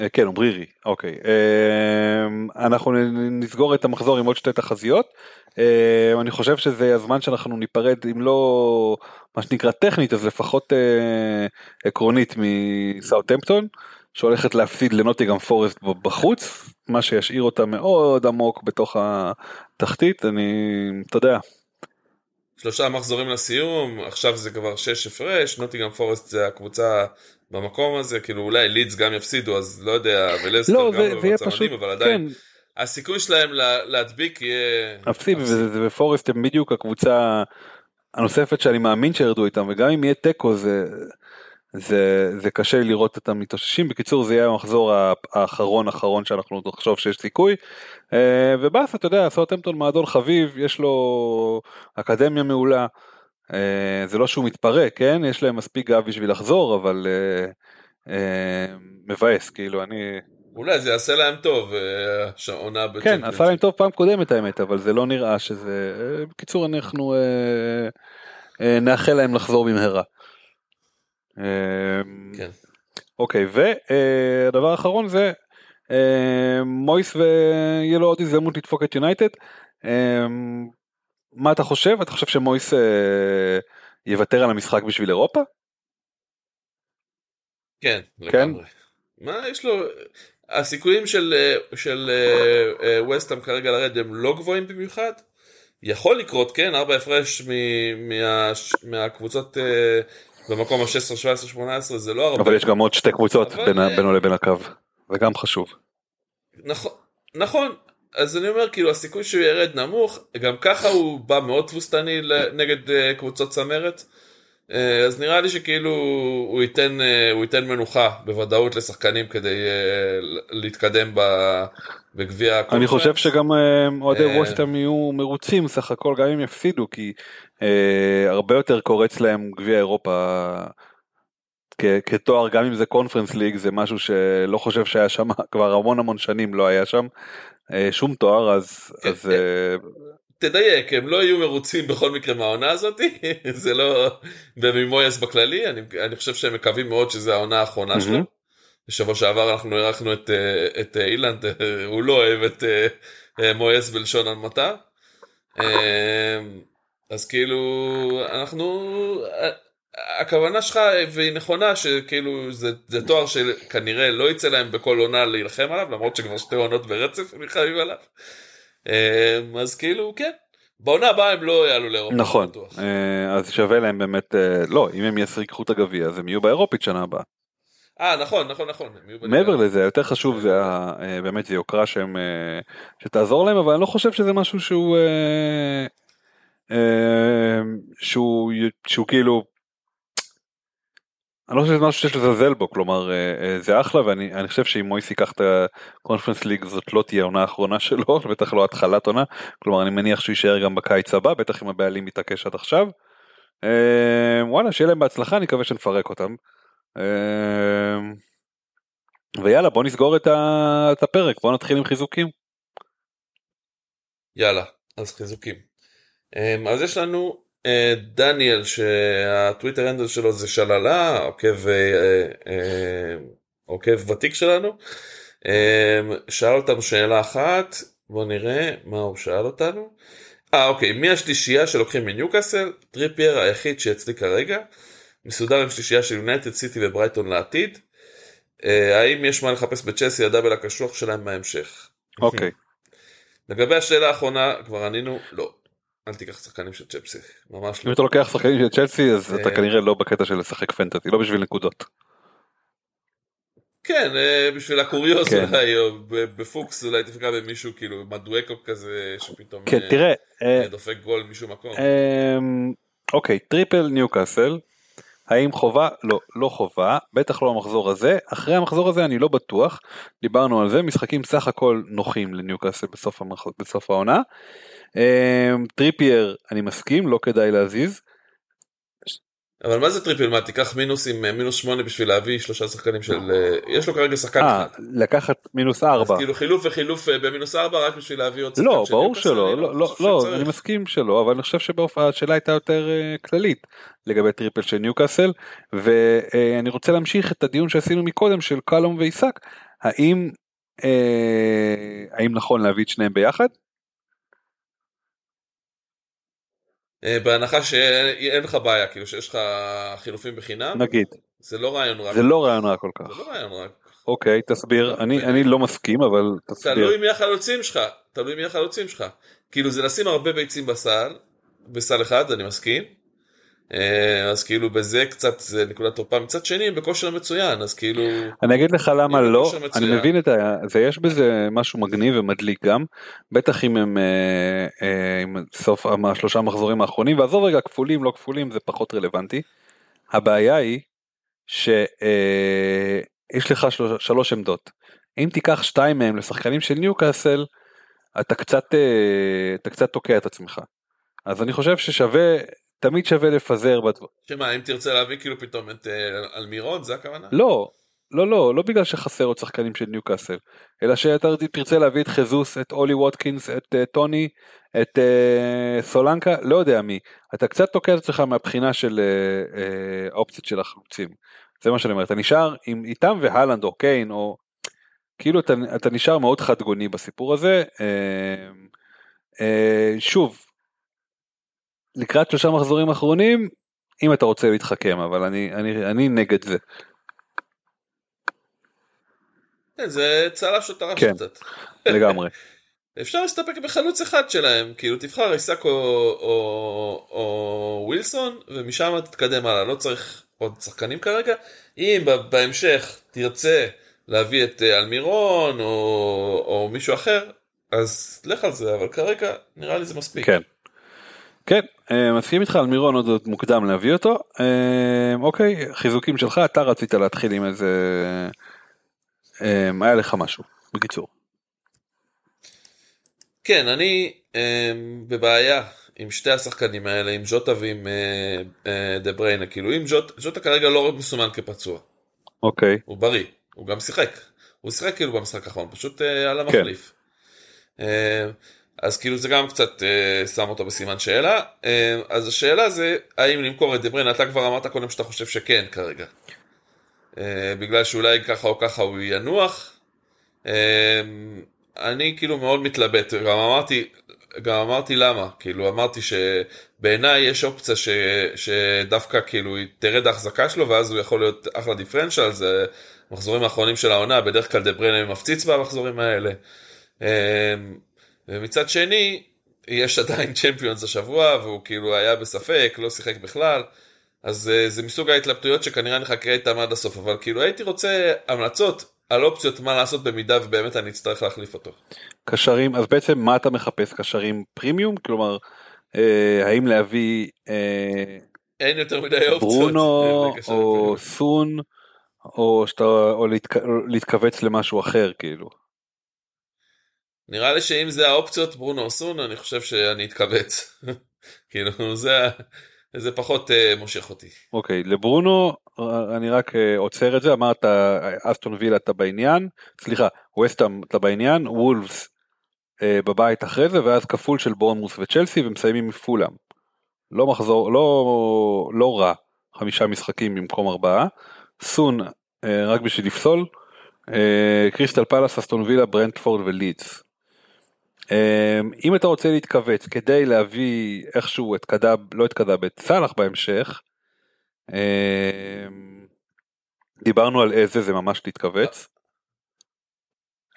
[SPEAKER 2] אה, כן אומרירי אוקיי אה, אנחנו נסגור את המחזור עם עוד שתי תחזיות אה, אני חושב שזה הזמן שאנחנו ניפרד אם לא מה שנקרא טכנית אז לפחות אה, עקרונית מסאוטהמפטון שהולכת להפסיד לנוטיגם פורסט ב- בחוץ מה שישאיר אותה מאוד עמוק בתוך התחתית אני אתה יודע
[SPEAKER 1] שלושה מחזורים לסיום, עכשיו זה כבר שש הפרש, נוטיגרם פורסט זה הקבוצה במקום הזה, כאילו אולי לידס גם יפסידו, אז לא יודע, ולסטר
[SPEAKER 2] לא
[SPEAKER 1] גם לא מדהים, אבל עדיין,
[SPEAKER 2] כן.
[SPEAKER 1] הסיכוי שלהם לה, להדביק יהיה...
[SPEAKER 2] אפסי ופורסט הם בדיוק הקבוצה הנוספת שאני מאמין שירדו איתם וגם אם יהיה תיקו זה זה זה קשה לראות אותם מתאוששים בקיצור זה יהיה המחזור האחרון אחרון שאנחנו נחשוב שיש סיכוי אה, ובאס אתה יודע סאוטהמפטון מועדון חביב יש לו אקדמיה מעולה אה, זה לא שהוא מתפרק כן יש להם מספיק גב בשביל לחזור אבל אה, מבאס כאילו אני
[SPEAKER 1] אולי זה יעשה להם טוב, אה, שהעונה
[SPEAKER 2] כן. עשה להם טוב פעם קודמת האמת, אבל זה לא נראה שזה... בקיצור, אנחנו נאחל להם לחזור במהרה. אה,
[SPEAKER 1] כן.
[SPEAKER 2] אוקיי, והדבר האחרון זה אה, מויס ויהיה לו עוד הזדמנות לדפוק את יונייטד. אה, מה אתה חושב? אתה חושב שמויס אה, יוותר על המשחק בשביל אירופה?
[SPEAKER 1] כן,
[SPEAKER 2] כן?
[SPEAKER 1] לגמרי. מה יש לו... הסיכויים של, אה, של ווסטהאם כרגע לרדת הם לא גבוהים במיוחד, יכול לקרות, כן, ארבע הפרש מ- מה- מהקבוצות אה, במקום ה-16, 17, 18, זה לא הרבה.
[SPEAKER 2] אבל יש גם עוד שתי קבוצות
[SPEAKER 1] אבל, אה,
[SPEAKER 2] בינו לבין הקו, זה גם חשוב.
[SPEAKER 1] נכון, נכון, אז אני אומר, כאילו, הסיכוי שהוא ירד נמוך, גם ככה הוא בא מאוד תבוסתני נגד אה, קבוצות צמרת, אה, אז נראה לי שכאילו הוא ייתן, הוא ייתן מנוחה בוודאות לשחקנים כדי להתקדם ב- בגביע
[SPEAKER 2] אני
[SPEAKER 1] הקונפרנס.
[SPEAKER 2] חושב שגם אוהדי ווסטהאם יהיו מרוצים סך הכל גם אם יפסידו כי הרבה יותר קורץ להם גביע אירופה כ- כתואר גם אם זה קונפרנס ליג זה משהו שלא חושב שהיה שם כבר המון המון שנים לא היה שם אה, שום תואר אז
[SPEAKER 1] כן,
[SPEAKER 2] אז
[SPEAKER 1] כן.
[SPEAKER 2] אה,
[SPEAKER 1] תדייק, הם לא יהיו מרוצים בכל מקרה מהעונה הזאת, זה לא בממויאס בכללי, אני, אני חושב שהם מקווים מאוד שזו העונה האחרונה שלו. בשבוע שעבר אנחנו אירחנו את, אה, את אה, אילנד, אה, הוא לא אוהב את אה, אה, מויאס בלשון המעטה. אז כאילו, אנחנו, הכוונה שלך, והיא נכונה, שכאילו זה, זה תואר שכנראה לא יצא להם בכל עונה להילחם עליו, למרות שכבר שתי עונות ברצף הם נלחמים עליו. אה, אז כאילו, כן. בעונה הבאה הם לא יעלו לאירופה.
[SPEAKER 2] נכון
[SPEAKER 1] בטוח.
[SPEAKER 2] אה, אז שווה להם באמת אה, לא אם הם ייקחו את הגביע אז הם יהיו באירופית שנה הבאה.
[SPEAKER 1] אה, נכון, נכון, נכון.
[SPEAKER 2] מעבר לזה יותר חשוב זה אה, באמת זה יוקרה שהם שתעזור להם אבל אני לא חושב שזה משהו שהוא שהוא שהוא כאילו. אני לא חושב שזה משהו שיש לזלזל בו כלומר אה, אה, זה אחלה ואני אני חושב שאם מויס ייקח את הקונפרנס ליג זאת לא תהיה העונה האחרונה שלו בטח לא התחלת עונה כלומר אני מניח שהוא יישאר גם בקיץ הבא בטח אם הבעלים מתעקש עד עכשיו. אה, וואלה שיהיה להם בהצלחה אני מקווה שנפרק אותם. אה, ויאללה בוא נסגור. את הפרק בוא נתחיל עם חיזוקים.
[SPEAKER 1] יאללה, אז חיזוקים. אמ, אז יש לנו אה, דניאל שהטוויטר הנדל שלו זה שללה, עוקב, אה, אה, עוקב ותיק שלנו. אמ, שאל אותנו שאלה אחת, בוא נראה מה הוא שאל אותנו. אה אוקיי, מי השלישייה שלוקחים מניוקאסל? טריפייר היחיד שאצלי כרגע. מסודר עם שלישייה של יונייטד סיטי וברייטון לעתיד. האם יש מה לחפש בצ'לסי ה double הקשוח שלהם בהמשך?
[SPEAKER 2] אוקיי.
[SPEAKER 1] לגבי השאלה האחרונה כבר ענינו לא. אל תיקח שחקנים של צ'לסי, ממש
[SPEAKER 2] אם
[SPEAKER 1] לא.
[SPEAKER 2] אתה לוקח שחקנים של צ'לסי אז אתה
[SPEAKER 1] אה.
[SPEAKER 2] כנראה לא בקטע של לשחק פנטזי לא בשביל נקודות.
[SPEAKER 1] כן, אה, בשביל הקוריוז
[SPEAKER 2] כן.
[SPEAKER 1] אולי, או בפוקס אולי תפגע במישהו כאילו מדואקה כזה שפתאום
[SPEAKER 2] כן
[SPEAKER 1] אה,
[SPEAKER 2] תראה
[SPEAKER 1] דופק גול משום מקום.
[SPEAKER 2] אוקיי triple ניוקאסל. האם חובה? לא, לא חובה, בטח לא המחזור הזה, אחרי המחזור הזה אני לא בטוח, דיברנו על זה, משחקים סך הכל נוחים לניוקאסל בסוף, המח... בסוף העונה. אמ, טריפייר אני מסכים, לא כדאי להזיז,
[SPEAKER 1] אבל מה זה triple? מה, תיקח מינוס עם אה, מינוס שמונה בשביל להביא שלושה שחקנים של... אה, יש לו כרגע שחקן
[SPEAKER 2] אה,
[SPEAKER 1] אחד.
[SPEAKER 2] לקחת מינוס
[SPEAKER 1] אז
[SPEAKER 2] ארבע.
[SPEAKER 1] כאילו חילוף וחילוף במינוס ארבע רק בשביל להביא עוד שחקן
[SPEAKER 2] לא, ברור שלא, לא, לא, לא,
[SPEAKER 1] שצריך.
[SPEAKER 2] אני מסכים שלא, אבל אני חושב שהשאלה הייתה יותר כללית לגבי triple של ניוקאסל, ואני רוצה להמשיך את הדיון שעשינו מקודם של קאלום ואיסאק, האם, האם נכון להביא את שניהם ביחד?
[SPEAKER 1] אה, בהנחה שאין לך בעיה, כאילו שיש לך חילופים בחינם,
[SPEAKER 2] נגיד,
[SPEAKER 1] זה לא רעיון רע.
[SPEAKER 2] זה לא רעיון רע כל כך.
[SPEAKER 1] זה לא רעיון רע.
[SPEAKER 2] אוקיי, תסביר, אני אני לא מסכים, אבל
[SPEAKER 1] תלוי
[SPEAKER 2] תסביר.
[SPEAKER 1] מי החלוצים שלך, תלוי מי החלוצים שלך. כאילו זה לשים הרבה ביצים בסל, בסל אחד, אני מסכים. אה, אז כאילו בזה קצת זה נקודת תורפה. מצד שני, בכושר מצוין, אז כאילו...
[SPEAKER 2] אני אגיד לך למה לא. אני מבין את ה... זה יש בזה משהו מגניב ומדליק גם, בטח אם הם אה, אה, עם סוף השלושה מחזורים האחרונים, ועזוב רגע כפולים לא כפולים זה פחות רלוונטי. הבעיה היא שיש לך שלוש, שלוש עמדות, אם תיקח שתיים מהם לשחקנים של ניוקאסל, אתה קצת, אה, אתה קצת תוקע את עצמך. אז אני חושב ששווה, תמיד שווה לפזר בדבר.
[SPEAKER 1] שמה, אם תרצה להביא כאילו פתאום את אה, אלמירון, זה הכוונה?
[SPEAKER 2] לא, לא, לא, לא בגלל שחסר עוד שחקנים של ניוקאסל, אלא שאתה תרצה להביא את חזוס, את אולי ווטקינס, את uh, טוני, את uh, סולנקה, לא יודע מי. אתה קצת תוקע את עצמך מהבחינה של uh, uh, האופציות של החלוצים. זה מה שאני אומר, אתה נשאר עם איתם והלנד או קיין או כאילו אתה, אתה נשאר מאוד חד גוני בסיפור הזה. Uh, uh, שוב, לקראת שלושה מחזורים אחרונים, אם אתה רוצה להתחכם, אבל אני, אני, אני נגד זה.
[SPEAKER 1] כן, זה צל"ש או טר"ש
[SPEAKER 2] כן.
[SPEAKER 1] קצת.
[SPEAKER 2] לגמרי.
[SPEAKER 1] אפשר להסתפק בחלוץ אחד שלהם, כאילו תבחר איסק או, או, או ווילסון, ומשם תתקדם הלאה, לא צריך עוד שחקנים כרגע. אם בהמשך תרצה להביא את אה, אלמירון או, או מישהו אחר, אז לך על זה, אבל כרגע נראה לי זה מספיק.
[SPEAKER 2] כן. כן, אה, מסכים איתך על מירון עוד מוקדם להביא אותו. אה, אוקיי, חיזוקים שלך, אתה רצית להתחיל עם איזה... היה לך משהו, בקיצור.
[SPEAKER 1] כן, אני אה, בבעיה עם שתי השחקנים האלה, עם ז'וטה ועם אה, אה, דה בריינה, כאילו אם ז'וט, ז'וטה כרגע לא מסומן כפצוע.
[SPEAKER 2] אוקיי.
[SPEAKER 1] הוא בריא, הוא גם שיחק. הוא שיחק כאילו במשחק האחרון, פשוט אה, על המחליף. אה, אז כאילו זה גם קצת אה, שם אותו בסימן שאלה. אה, אז השאלה זה, האם למכור את דה בריינה, אתה כבר אמרת קודם שאתה חושב שכן כרגע. אה, בגלל שאולי ככה או ככה הוא ינוח. אה, אני כאילו מאוד מתלבט, גם אמרתי, גם אמרתי למה, כאילו אמרתי שבעיניי יש אופציה ש, שדווקא כאילו תרד ההחזקה שלו ואז הוא יכול להיות אחלה דיפרנציאל, זה מחזורים האחרונים של העונה, בדרך כלל דה בריינה מפציץ במחזורים האלה. אמ, ומצד שני, יש עדיין צ'מפיונס השבוע והוא כאילו היה בספק, לא שיחק בכלל. אז אה, זה מסוג ההתלבטויות שכנראה נחכה איתם עד הסוף, אבל כאילו הייתי רוצה המלצות על אופציות מה לעשות במידה ובאמת אני אצטרך להחליף אותו.
[SPEAKER 2] קשרים, אז בעצם מה אתה מחפש? קשרים פרימיום? כלומר, אה, האם להביא... אה,
[SPEAKER 1] אין יותר מדי אופציות.
[SPEAKER 2] ברונו או סון, או, שאתה, או להתכ... להתכווץ למשהו אחר כאילו.
[SPEAKER 1] נראה לי שאם זה האופציות ברונו או סון, אני חושב שאני אתכווץ. כאילו זה... זה פחות uh, מושך אותי.
[SPEAKER 2] אוקיי, okay, לברונו אני רק uh, עוצר את זה, אמרת אסטון וילה אתה בעניין, סליחה, ווסטאם אתה בעניין, וולפס uh, בבית אחרי זה, ואז כפול של בורנמוס וצ'לסי ומסיימים מפולאם. לא מחזור, לא, לא רע, חמישה משחקים במקום ארבעה. סון uh, רק בשביל לפסול, קריסטל פלאס, אסטון וילה, ברנדפורד ולידס. אמ, אם אתה רוצה להתכווץ כדי להביא איכשהו את קדאב, לא את קדאב, את סאלח בהמשך, אמ, דיברנו על איזה זה ממש להתכווץ.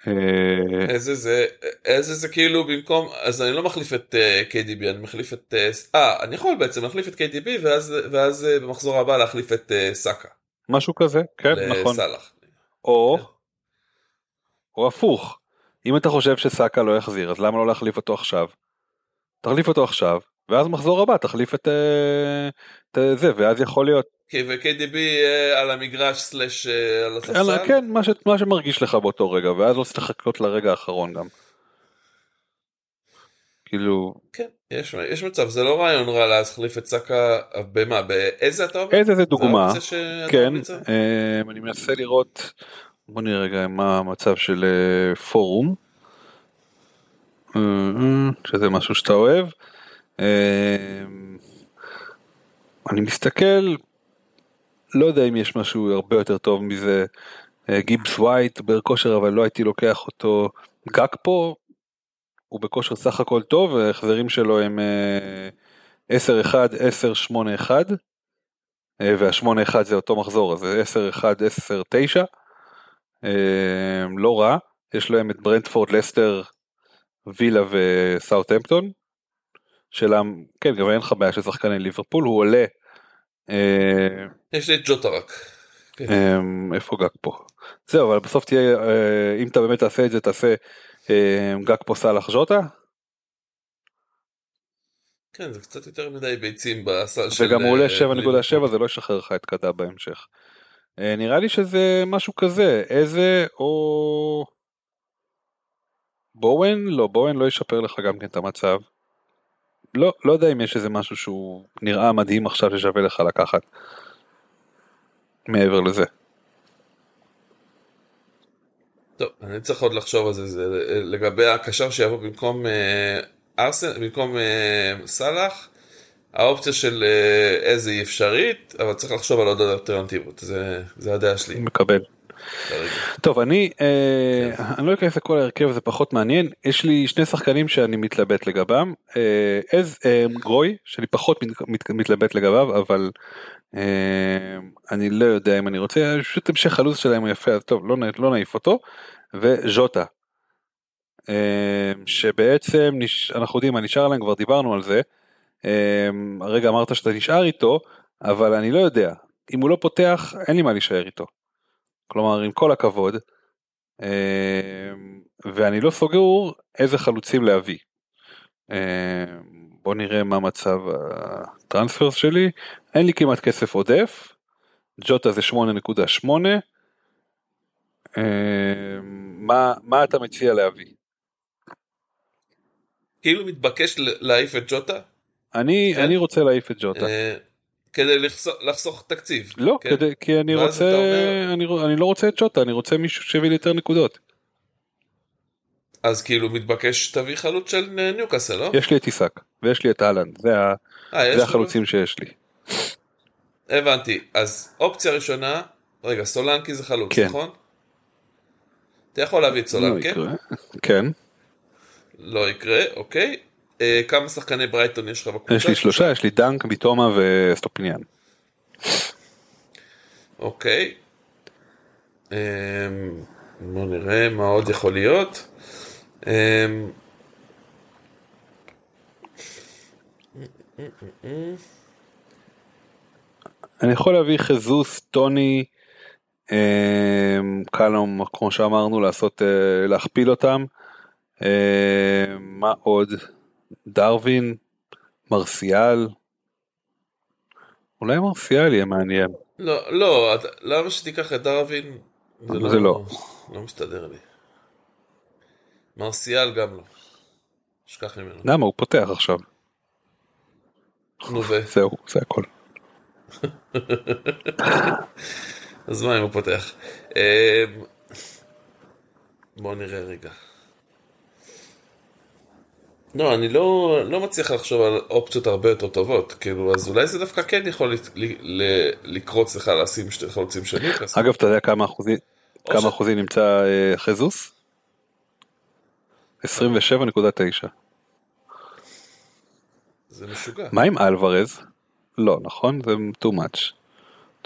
[SPEAKER 1] אה, איזה זה, איזה זה כאילו במקום, אז אני לא מחליף את uh, KDB, אני מחליף את, אה, uh, אני יכול בעצם להחליף את KDB ואז, ואז uh, במחזור הבא להחליף את uh, סאקה.
[SPEAKER 2] משהו כזה, כן, נכון. לסאלח. או, כן. או הפוך, אם אתה חושב שסאקה לא יחזיר, אז למה לא להחליף אותו עכשיו? תחליף אותו עכשיו, ואז מחזור הבא תחליף את, אה, את זה, ואז יכול להיות.
[SPEAKER 1] כן, ו-KDB אה, על המגרש סלאש אה, על הספסל?
[SPEAKER 2] כן, מה, ש, מה שמרגיש לך באותו רגע, ואז לא צריך לחכות לרגע האחרון גם. כאילו...
[SPEAKER 1] כן, יש, יש מצב, זה לא רעיון רע להחליף את סאקה במה, באיזה אתה אומר?
[SPEAKER 2] איזה זה דוגמה, כן, אני מנסה לראות, בוא נראה רגע מה המצב של אה, פורום. אה, אה, שזה משהו שאתה אוהב. אני מסתכל, לא יודע אם יש משהו הרבה יותר טוב מזה. גיבס ווייט בכושר אבל לא הייתי לוקח אותו. גג פה הוא בכושר סך הכל טוב, ההחזרים שלו הם 10-1, 10-8-1. וה-8-1 זה אותו מחזור, אז זה 10-1, 10-9. אמ, לא רע, יש להם את ברנדפורד, לסטר, וילה וסאוטהמפטון. שאלה, כן, גם אין לך בעיה של שחקני ליברפול, הוא עולה.
[SPEAKER 1] אה, יש לי את ג'וטה רק.
[SPEAKER 2] כן. אמ, איפה גג פה? זהו, אבל בסוף תהיה, אה, אם אתה באמת תעשה את זה, תעשה אמ, גג פה סאלח ג'וטה.
[SPEAKER 1] כן, זה קצת יותר מדי ביצים בסל של...
[SPEAKER 2] וגם הוא עולה 7.7, אה, זה לא ישחרר לך את קדה בהמשך. אה, נראה לי שזה משהו כזה, איזה או... בואן? לא, בואן לא ישפר לך גם כן את המצב. לא, לא יודע אם יש איזה משהו שהוא נראה מדהים עכשיו ששווה לך לקחת. מעבר לזה.
[SPEAKER 1] טוב, אני צריך עוד לחשוב על זה, זה לגבי הקשר שיבוא במקום אה, ארסן, במקום אה, סאלח. האופציה של אה, איזה היא אפשרית, אבל צריך לחשוב על עוד אלטרנטיבות, זה, זה הדעה שלי.
[SPEAKER 2] מקבל. טוב אני אה. אני לא אכנס לכל ההרכב זה פחות מעניין יש לי שני שחקנים שאני מתלבט לגבם אה, אז גרוי שאני פחות מתלבט לגביו אבל אני לא יודע אם אני רוצה פשוט המשך הלו"ז שלהם הוא יפה אז טוב לא, לא נעיף אותו וז'וטה אה, שבעצם נש... אנחנו יודעים מה נשאר להם, כבר דיברנו על זה. אה, הרגע אמרת שאתה נשאר איתו, אבל אני לא יודע, אם הוא לא פותח, אין לי מה להישאר איתו. כלומר, עם כל הכבוד, ואני לא סוגר איזה חלוצים להביא. בוא נראה מה מצב הטרנספרס שלי, אין לי כמעט כסף עודף, ג'וטה זה 8.8, מה, מה אתה מציע להביא?
[SPEAKER 1] כאילו מתבקש להעיף את ג'וטה?
[SPEAKER 2] אני, כן? אני רוצה להעיף את ג'וטה. אה,
[SPEAKER 1] כדי לחסוך, לחסוך תקציב.
[SPEAKER 2] לא, כן? כדי, כי אני רוצה, אומר... אני, אני לא רוצה את ג'וטה, אני רוצה מישהו שיביא לי יותר נקודות.
[SPEAKER 1] אז כאילו מתבקש תביא חלוץ של ניוקאסל, לא?
[SPEAKER 2] יש לי את עיסק, ויש לי את אהלנד, זה. 아, זה החלוצים לו... שיש לי.
[SPEAKER 1] הבנתי, אז אופציה ראשונה, רגע, סולנקי זה חלוץ, כן. נכון? אתה יכול להביא את סולנקי?
[SPEAKER 2] לא כן.
[SPEAKER 1] לא יקרה, אוקיי. אה, כמה שחקני ברייטון יש לך בקבוצה?
[SPEAKER 2] יש לי שלושה, יש לי דנק, מיטומה ואסטופיניאן.
[SPEAKER 1] אוקיי. אה, בוא נראה מה עוד יכול להיות. אה,
[SPEAKER 2] אני יכול להביא ז'סוס, טוני, קלום, כמו שאמרנו, לעשות, להכפיל אותם. מה עוד? דרווין, מרסיאל. אולי מרסיאל יהיה מעניין.
[SPEAKER 1] לא, לא, למה שתיקח את דרווין?
[SPEAKER 2] זה, לא, זה לא.
[SPEAKER 1] לא מסתדר לי. מרסיאל גם לא. שכח ממנו.
[SPEAKER 2] למה? הוא פותח עכשיו.
[SPEAKER 1] נו ו...
[SPEAKER 2] זהו, זה הכל.
[SPEAKER 1] אז מה אם הוא פותח? אמ, בוא נראה רגע. לא, אני לא, לא מצליח לחשוב על אופציות הרבה יותר טובות, כאילו, אז אולי זה דווקא כן יכול לקרוץ לך לשים שתי חלוצים של ניוקאסל.
[SPEAKER 2] אגב, אתה יודע כמה אחוזים, כמה ש... אחוזים נמצא אה, חזוס? 27.9.
[SPEAKER 1] זה משוגע.
[SPEAKER 2] מה עם אלוורז? לא, נכון? זה too much.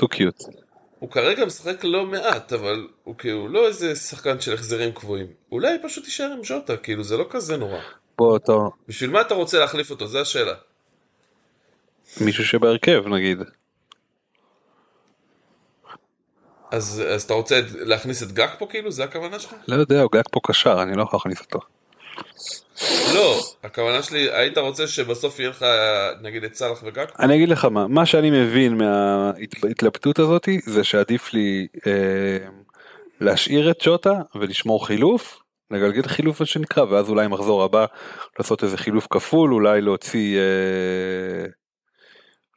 [SPEAKER 2] too cute.
[SPEAKER 1] הוא כרגע משחק לא מעט, אבל הוא כאילו לא איזה שחקן של החזרים קבועים. אולי פשוט יישאר עם ז'וטה, כאילו זה לא כזה נורא.
[SPEAKER 2] פה אותו.
[SPEAKER 1] בשביל מה אתה רוצה להחליף אותו? זו השאלה.
[SPEAKER 2] מישהו שבהרכב נגיד.
[SPEAKER 1] אז, אז אתה רוצה להכניס את גג פה כאילו? זה הכוונה שלך?
[SPEAKER 2] לא יודע, הוא גג פה קשר, אני לא יכול להכניס אותו.
[SPEAKER 1] לא, הכוונה שלי, היית רוצה שבסוף יהיה לך נגיד את סאלח וגג?
[SPEAKER 2] אני אגיד לך מה, מה שאני מבין מההתלבטות הזאת זה שעדיף לי אה, להשאיר את שוטה ולשמור חילוף לגלגל חילוף מה שנקרא ואז אולי מחזור הבא לעשות איזה חילוף כפול אולי להוציא אה,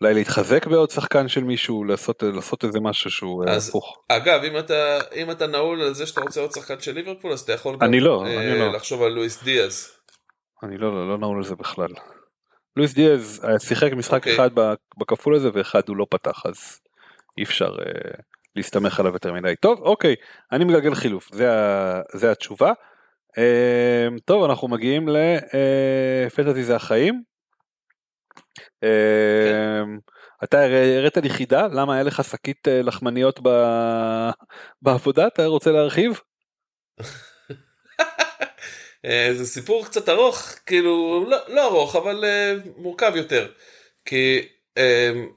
[SPEAKER 2] אולי להתחזק בעוד שחקן של מישהו לעשות לעשות איזה משהו שהוא
[SPEAKER 1] אה, אז, הפוך. אגב אם אתה אם אתה נעול על זה שאתה רוצה עוד שחקן של ליברפול אז אתה יכול
[SPEAKER 2] אני גם, לא, אה, אני לא.
[SPEAKER 1] לחשוב על לואיס דיאז.
[SPEAKER 2] אני לא, לא, לא נעול על זה בכלל. לואיס דיאז אה, שיחק משחק okay. אוקיי. אחד בכפול הזה ואחד הוא לא פתח אז אי אפשר אה, להסתמך עליו יותר מדי. טוב אוקיי אני מגלגל חילוף זה, זה התשובה. אמ, טוב אנחנו מגיעים לפנטזי אה, זה החיים. אמ, אתה הראת לי חידה למה היה לך שקית אה, לחמניות בעבודה אתה רוצה להרחיב?
[SPEAKER 1] אה, זה סיפור קצת ארוך כאילו לא, לא ארוך אבל מורכב יותר כי אמ,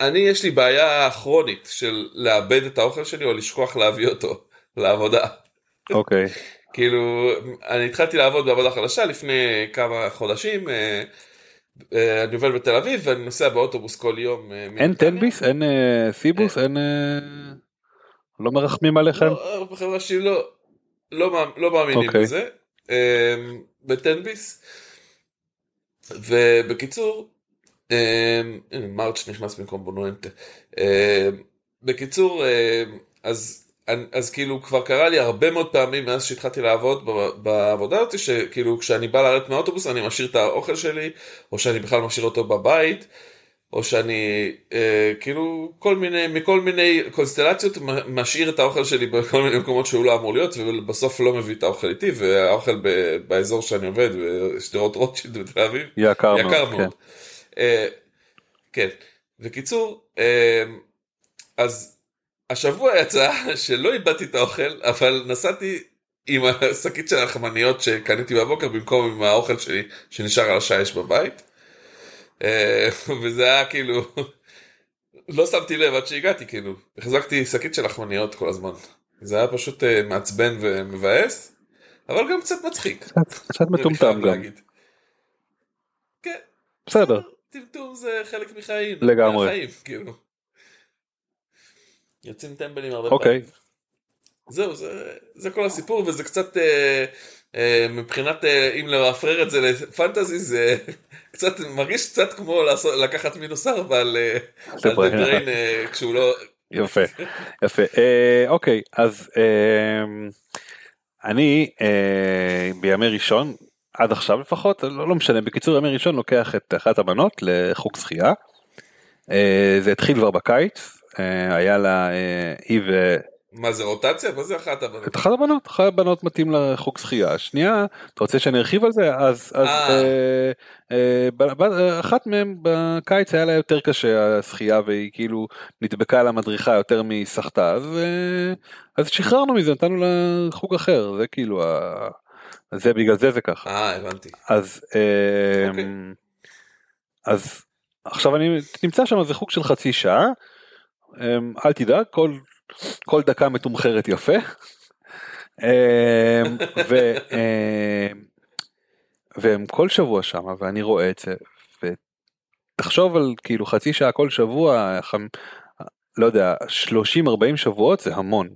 [SPEAKER 1] אני יש לי בעיה כרונית של לאבד את האוכל שלי או לשכוח להביא אותו לעבודה.
[SPEAKER 2] אוקיי.
[SPEAKER 1] כאילו, אני התחלתי לעבוד בעבודה חדשה לפני כמה חודשים, אה, אה, אני עובד בתל אביב ואני נוסע באוטובוס כל יום.
[SPEAKER 2] אה, אין תנביס? אין סיבוס? אין... לא מרחמים עליכם?
[SPEAKER 1] לא, בחברה שלי לא, לא, לא מאמינים אוקיי. בזה. בתנביס. ובקיצור, מרץ' נכנס במקום בונואנטה. בקיצור, אז אז כאילו כבר קרה לי הרבה מאוד פעמים מאז שהתחלתי לעבוד בעבודה הזאת שכאילו כשאני בא לרדת מהאוטובוס אני משאיר את האוכל שלי או שאני בכלל משאיר אותו בבית או שאני אה, כאילו כל מיני מכל מיני קונסטלציות משאיר את האוכל שלי בכל מיני מקומות שהוא לא אמור להיות ובסוף לא מביא את האוכל איתי והאוכל ב, באזור שאני עובד בשדרות רוטשילד בתל אביב
[SPEAKER 2] יקר, יקר מאוד, מאוד. כן.
[SPEAKER 1] אה, כן. בקיצור אה, אז השבוע יצא שלא איבדתי את האוכל, אבל נסעתי עם השקית של הלחמניות שקניתי בבוקר במקום עם האוכל שלי שנשאר על השיש בבית. אה, וזה היה כאילו, לא שמתי לב עד שהגעתי כאילו, החזקתי שקית של לחמניות כל הזמן. זה היה פשוט אה, מעצבן ומבאס, אבל גם קצת מצחיק.
[SPEAKER 2] קצת מטומטם גם.
[SPEAKER 1] כן.
[SPEAKER 2] בסדר.
[SPEAKER 1] טמטום זה חלק מחיים.
[SPEAKER 2] לגמרי.
[SPEAKER 1] מהחיים, כאילו. יוצאים טמבלים הרבה
[SPEAKER 2] אוקיי.
[SPEAKER 1] פעמים. זהו, זה, זה כל הסיפור, וזה קצת, אה, אה, מבחינת, אה, אם להפרר את זה לפנטזי, זה קצת, מרגיש קצת כמו לעשות, לקחת מינוס ארבע על אה, על
[SPEAKER 2] זה
[SPEAKER 1] דה
[SPEAKER 2] בריין.
[SPEAKER 1] בריין אה, כשהוא לא...
[SPEAKER 2] יפה יפה אה, אוקיי אז אה, אני אה, בימי ראשון עד עכשיו לפחות לא, לא משנה בקיצור ימי ראשון לוקח את אחת הבנות לחוג שחייה. אה, זה התחיל כבר בקיץ אה, היה לה אה, היא ו...
[SPEAKER 1] מה זה רוטציה? מה זה אחת הבנות?
[SPEAKER 2] את אחת הבנות, אחת הבנות מתאים לחוג שחייה. שנייה, אתה רוצה שאני ארחיב על זה? אז, אז
[SPEAKER 1] אה.
[SPEAKER 2] אה, אה, אחת מהן בקיץ היה לה יותר קשה השחייה והיא כאילו נדבקה על המדריכה יותר מסחטה, אז, אה, אז שחררנו מזה, נתנו לה חוג אחר, זה כאילו, ה... זה בגלל זה זה ככה.
[SPEAKER 1] אה, הבנתי.
[SPEAKER 2] אז, אה,
[SPEAKER 1] אוקיי.
[SPEAKER 2] אז עכשיו אני נמצא שם זה חוג של חצי שעה, אה, אל תדאג, כל, כל דקה מתומחרת יפה. אה, ו, אה, והם כל שבוע שם ואני רואה את זה ותחשוב על כאילו חצי שעה כל שבוע חמ... לא יודע 30 40 שבועות זה המון.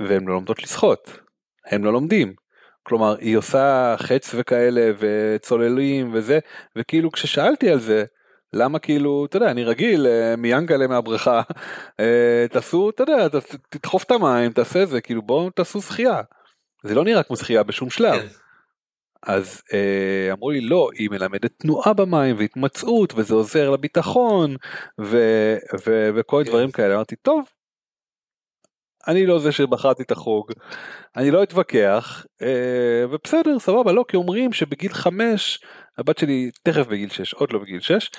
[SPEAKER 2] והם לא לומדות לשחות הם לא לומדים. כלומר היא עושה חץ וכאלה וצוללים וזה וכאילו כששאלתי על זה למה כאילו אתה יודע אני רגיל אה, מיאנגלה מהבריכה אה, תעשו אתה יודע תדחוף את המים תעשה זה כאילו בואו תעשו שחייה. זה לא נראה כמו שחייה בשום שלב.
[SPEAKER 1] כן.
[SPEAKER 2] אז אה, אמרו לי לא היא מלמדת תנועה במים והתמצאות וזה עוזר לביטחון ו, ו, וכל
[SPEAKER 1] כן.
[SPEAKER 2] דברים כאלה אמרתי טוב. אני לא זה שבחרתי את החוג אני לא אתווכח אה, ובסדר סבבה לא כי אומרים שבגיל חמש הבת שלי תכף בגיל שש עוד לא בגיל שש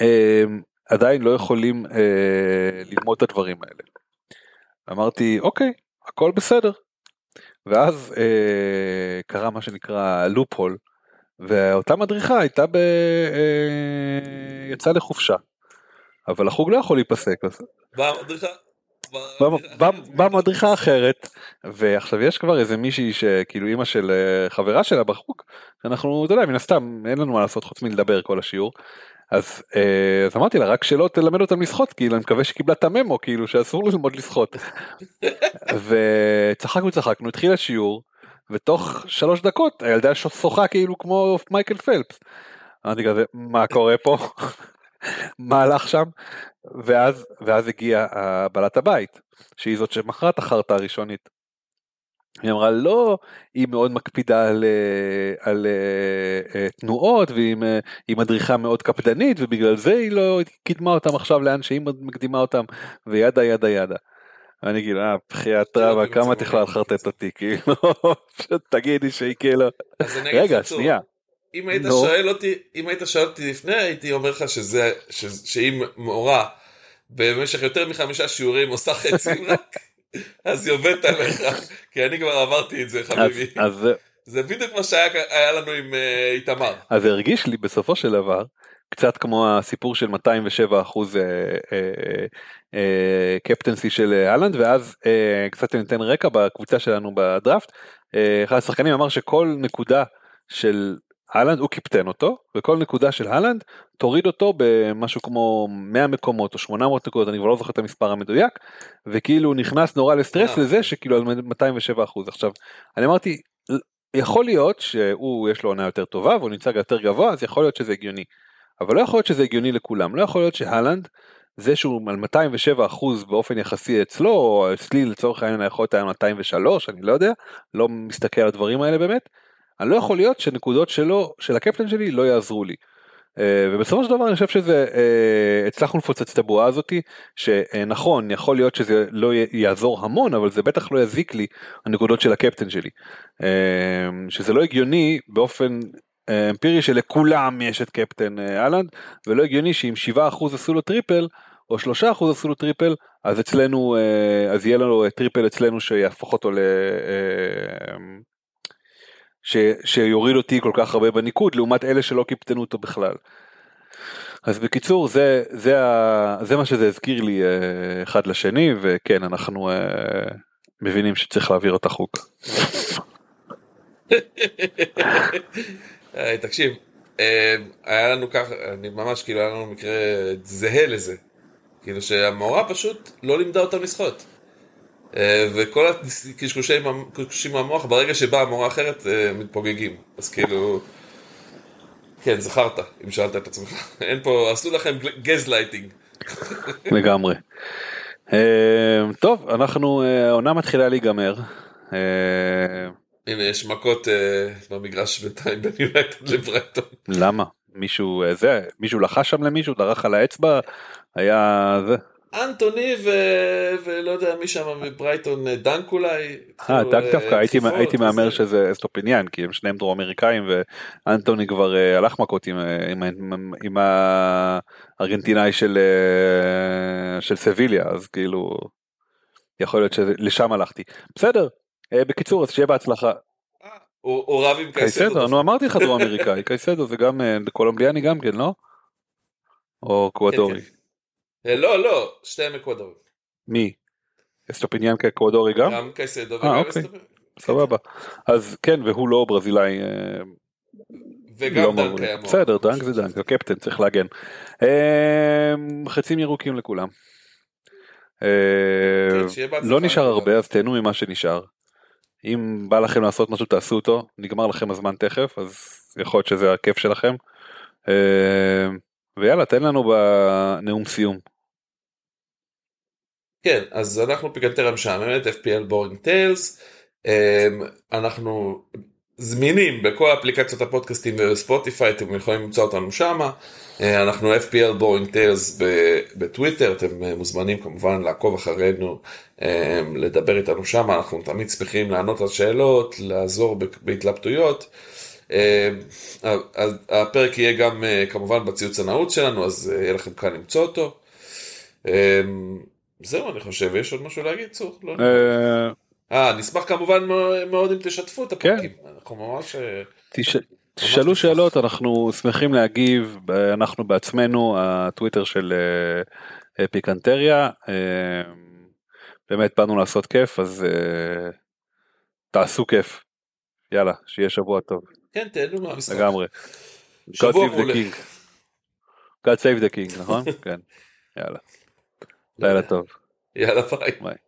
[SPEAKER 2] אה, עדיין לא יכולים אה, ללמוד את הדברים האלה. אמרתי אוקיי הכל בסדר. ואז אה, קרה מה שנקרא לופ הול ואותה מדריכה הייתה ב... אה, יצאה לחופשה. אבל החוג לא יכול להיפסק
[SPEAKER 1] באה.
[SPEAKER 2] באה- מדריכה אחרת ועכשיו יש כבר איזה מישהי שכאילו אימא של אה, חברה שלה בחוג אנחנו אתה יודע מן הסתם אין לנו מה לעשות חוץ מלדבר כל השיעור. אז, אה, אז אמרתי לה רק שלא תלמד אותם לשחות כאילו אני מקווה שקיבלה את הממו כאילו שאסור ללמוד לשחות. וצחקנו צחקנו התחיל השיעור ותוך שלוש דקות הילדה שוחה כאילו כמו מייקל פלפס. אמרתי כזה מה קורה פה מה הלך שם ואז ואז הגיעה בעלת הבית שהיא זאת שמכרה את החרטא הראשונית. היא אמרה לא היא מאוד מקפידה על, אה, על אה, אה, תנועות והיא היא מדריכה מאוד קפדנית ובגלל זה היא לא קידמה אותם עכשיו לאן שהיא מקדימה אותם וידה ידה ידה. אני כאילו אה בחייאת
[SPEAKER 1] כאילו,
[SPEAKER 2] רבה כמה. את יכולה לחרטט אותי כאילו תגידי שהיא כאילו רגע שנייה
[SPEAKER 1] אם היית
[SPEAKER 2] נו.
[SPEAKER 1] שואל אותי, אם היית שואל אותי לפני, הייתי אומר לך שזה, ש- שהיא מורה במשך יותר מחמישה שיעורים עושה חצים רק, אז היא עובדת עליך, כי אני כבר עברתי את זה
[SPEAKER 2] אז,
[SPEAKER 1] חביבי.
[SPEAKER 2] אז, זה-
[SPEAKER 1] זה בדיוק מה שהיה היה לנו עם אה, איתמר.
[SPEAKER 2] אז זה הרגיש לי בסופו של דבר קצת כמו הסיפור של 207 אחוז קפטנסי של אה, אהלנד ואז אה, קצת ניתן רקע בקבוצה שלנו בדראפט. אה, אחד השחקנים אמר שכל נקודה של אהלנד הוא קיפטן אותו וכל נקודה של אהלנד תוריד אותו במשהו כמו 100 מקומות או 800 נקודות אני כבר לא זוכר את המספר המדויק וכאילו נכנס נורא לסטרס
[SPEAKER 1] אה.
[SPEAKER 2] לזה שכאילו על 207 אחוז עכשיו אני אמרתי יכול להיות שהוא יש לו עונה יותר טובה והוא נמצא יותר גבוה אז יכול להיות שזה הגיוני. אבל לא יכול להיות שזה הגיוני לכולם לא יכול להיות שהלנד זה שהוא על 207 אחוז באופן יחסי אצלו או אצלי לצורך העניין יכול להיות היה 203 אני לא יודע לא מסתכל על הדברים האלה באמת. אני לא יכול להיות שנקודות שלו של הקפטן שלי לא יעזרו לי. אה, ובסופו של דבר אני חושב שזה אה, הצלחנו לפוצץ את הבועה הזאתי שנכון יכול להיות שזה לא יעזור המון אבל זה בטח לא יזיק לי הנקודות של הקפטן שלי. אה, שזה לא הגיוני באופן אמפירי שלכולם יש את קפטן אה, האלנד ולא הגיוני שאם 7% עשו לו triple או שלושה אחוז עשו לו triple, אז אצלנו, אז יהיה לנו triple אצלנו שיהפוך אותו ל... אה, ש, שיוריד אותי כל כך הרבה בניקוד לעומת אלה שלא קיפטנו אותו בכלל. אז בקיצור זה זה ה, זה מה שזה הזכיר לי אה, אחד לשני וכן אנחנו מבינים שצריך להעביר את החוק.
[SPEAKER 1] תקשיב היה לנו ככה אני ממש כאילו היה לנו מקרה זהה לזה כאילו שהמורה פשוט לא לימדה אותם לשחות. אה, וכל הקשקושים מהמוח ברגע שבאה מורה אחרת אה, מתפוגגים. אז כאילו... כן, זכרת, אם שאלת את עצמך. אין פה, עשו לכם גז לייטינג.
[SPEAKER 2] לגמרי. אה, טוב, אנחנו, העונה מתחילה להיגמר.
[SPEAKER 1] הנה, יש מכות במגרש בינתיים בין יונייטד לברייטון.
[SPEAKER 2] למה? מישהו, זה, מישהו לחש שם למישהו, דרך על האצבע, היה זה.
[SPEAKER 1] אנטוני ו... ולא יודע מי שם מברייטון דנק אולי.
[SPEAKER 2] אה דנק דווקא הייתי, הייתי מהמר שזה אסטופיניאן כי הם שניהם דרום אמריקאים ואנטוני כבר אה, הלך מכות עם, עם, עם, עם הארגנטינאי של, אה, של סביליה אז כאילו יכול להיות שלשם הלכתי. בסדר אה, בקיצור אז שיהיה בהצלחה.
[SPEAKER 1] הוא רב עם
[SPEAKER 2] קייסדו. נו אמרתי לך דרום אמריקאי קייסדו זה גם קולומביאני גם כן לא? או קוואדורי. כן, כן.
[SPEAKER 1] אה, לא, לא, שתיהם אקוודורים.
[SPEAKER 2] מי? אסטופיניאן אקוודורי גם?
[SPEAKER 1] גם קייסדו אה, וגם
[SPEAKER 2] אוקיי. סבבה. אז כן, והוא לא ברזילאי. אה,
[SPEAKER 1] וגם לא דנק היה
[SPEAKER 2] בסדר, דנק זה דנק, הקפטן צריך להגן. חצים ירוקים לכולם. כן, לא נשאר הרבה אז תהנו ממה שנשאר. אם בא לכם לעשות משהו תעשו אותו, נגמר לכם הזמן תכף, אז יכול להיות שזה הכיף שלכם. ויאללה תן לנו בנאום סיום.
[SPEAKER 1] כן, אז אנחנו פיקנטריה משעממת, FPL Boring Tales, אמ, אנחנו זמינים בכל אפליקציות הפודקאסטים וספוטיפיי, אתם יכולים למצוא אותנו שם, אה, אנחנו FPL Boring Tales בטוויטר, אתם אה, מוזמנים כמובן לעקוב אחרינו, אמ, לדבר איתנו שם, אנחנו תמיד שמחים לענות על שאלות, לעזור בהתלבטויות. אמ, הפרק יהיה גם כמובן בציוץ הנעוץ שלנו, אז יהיה לכם קל למצוא אותו. זהו, אני חושב, יש עוד משהו להגיד, צור? לא אה, אה, נשמח כמובן מאוד אם תשתפו את הפרקים. כן. אנחנו ממש... אה,
[SPEAKER 2] תשאלו שאלות, אנחנו שמחים להגיב, אנחנו בעצמנו, הטוויטר של אה, פיקנטריה. באמת באנו לעשות כיף, אז תעשו כיף. יאללה, שיהיה שבוע טוב.
[SPEAKER 1] כן, תהנו מהמשחק.
[SPEAKER 2] לגמרי. The king. God save the king, נכון? כן. יאללה. לילה טוב.
[SPEAKER 1] יאללה ביי. ביי.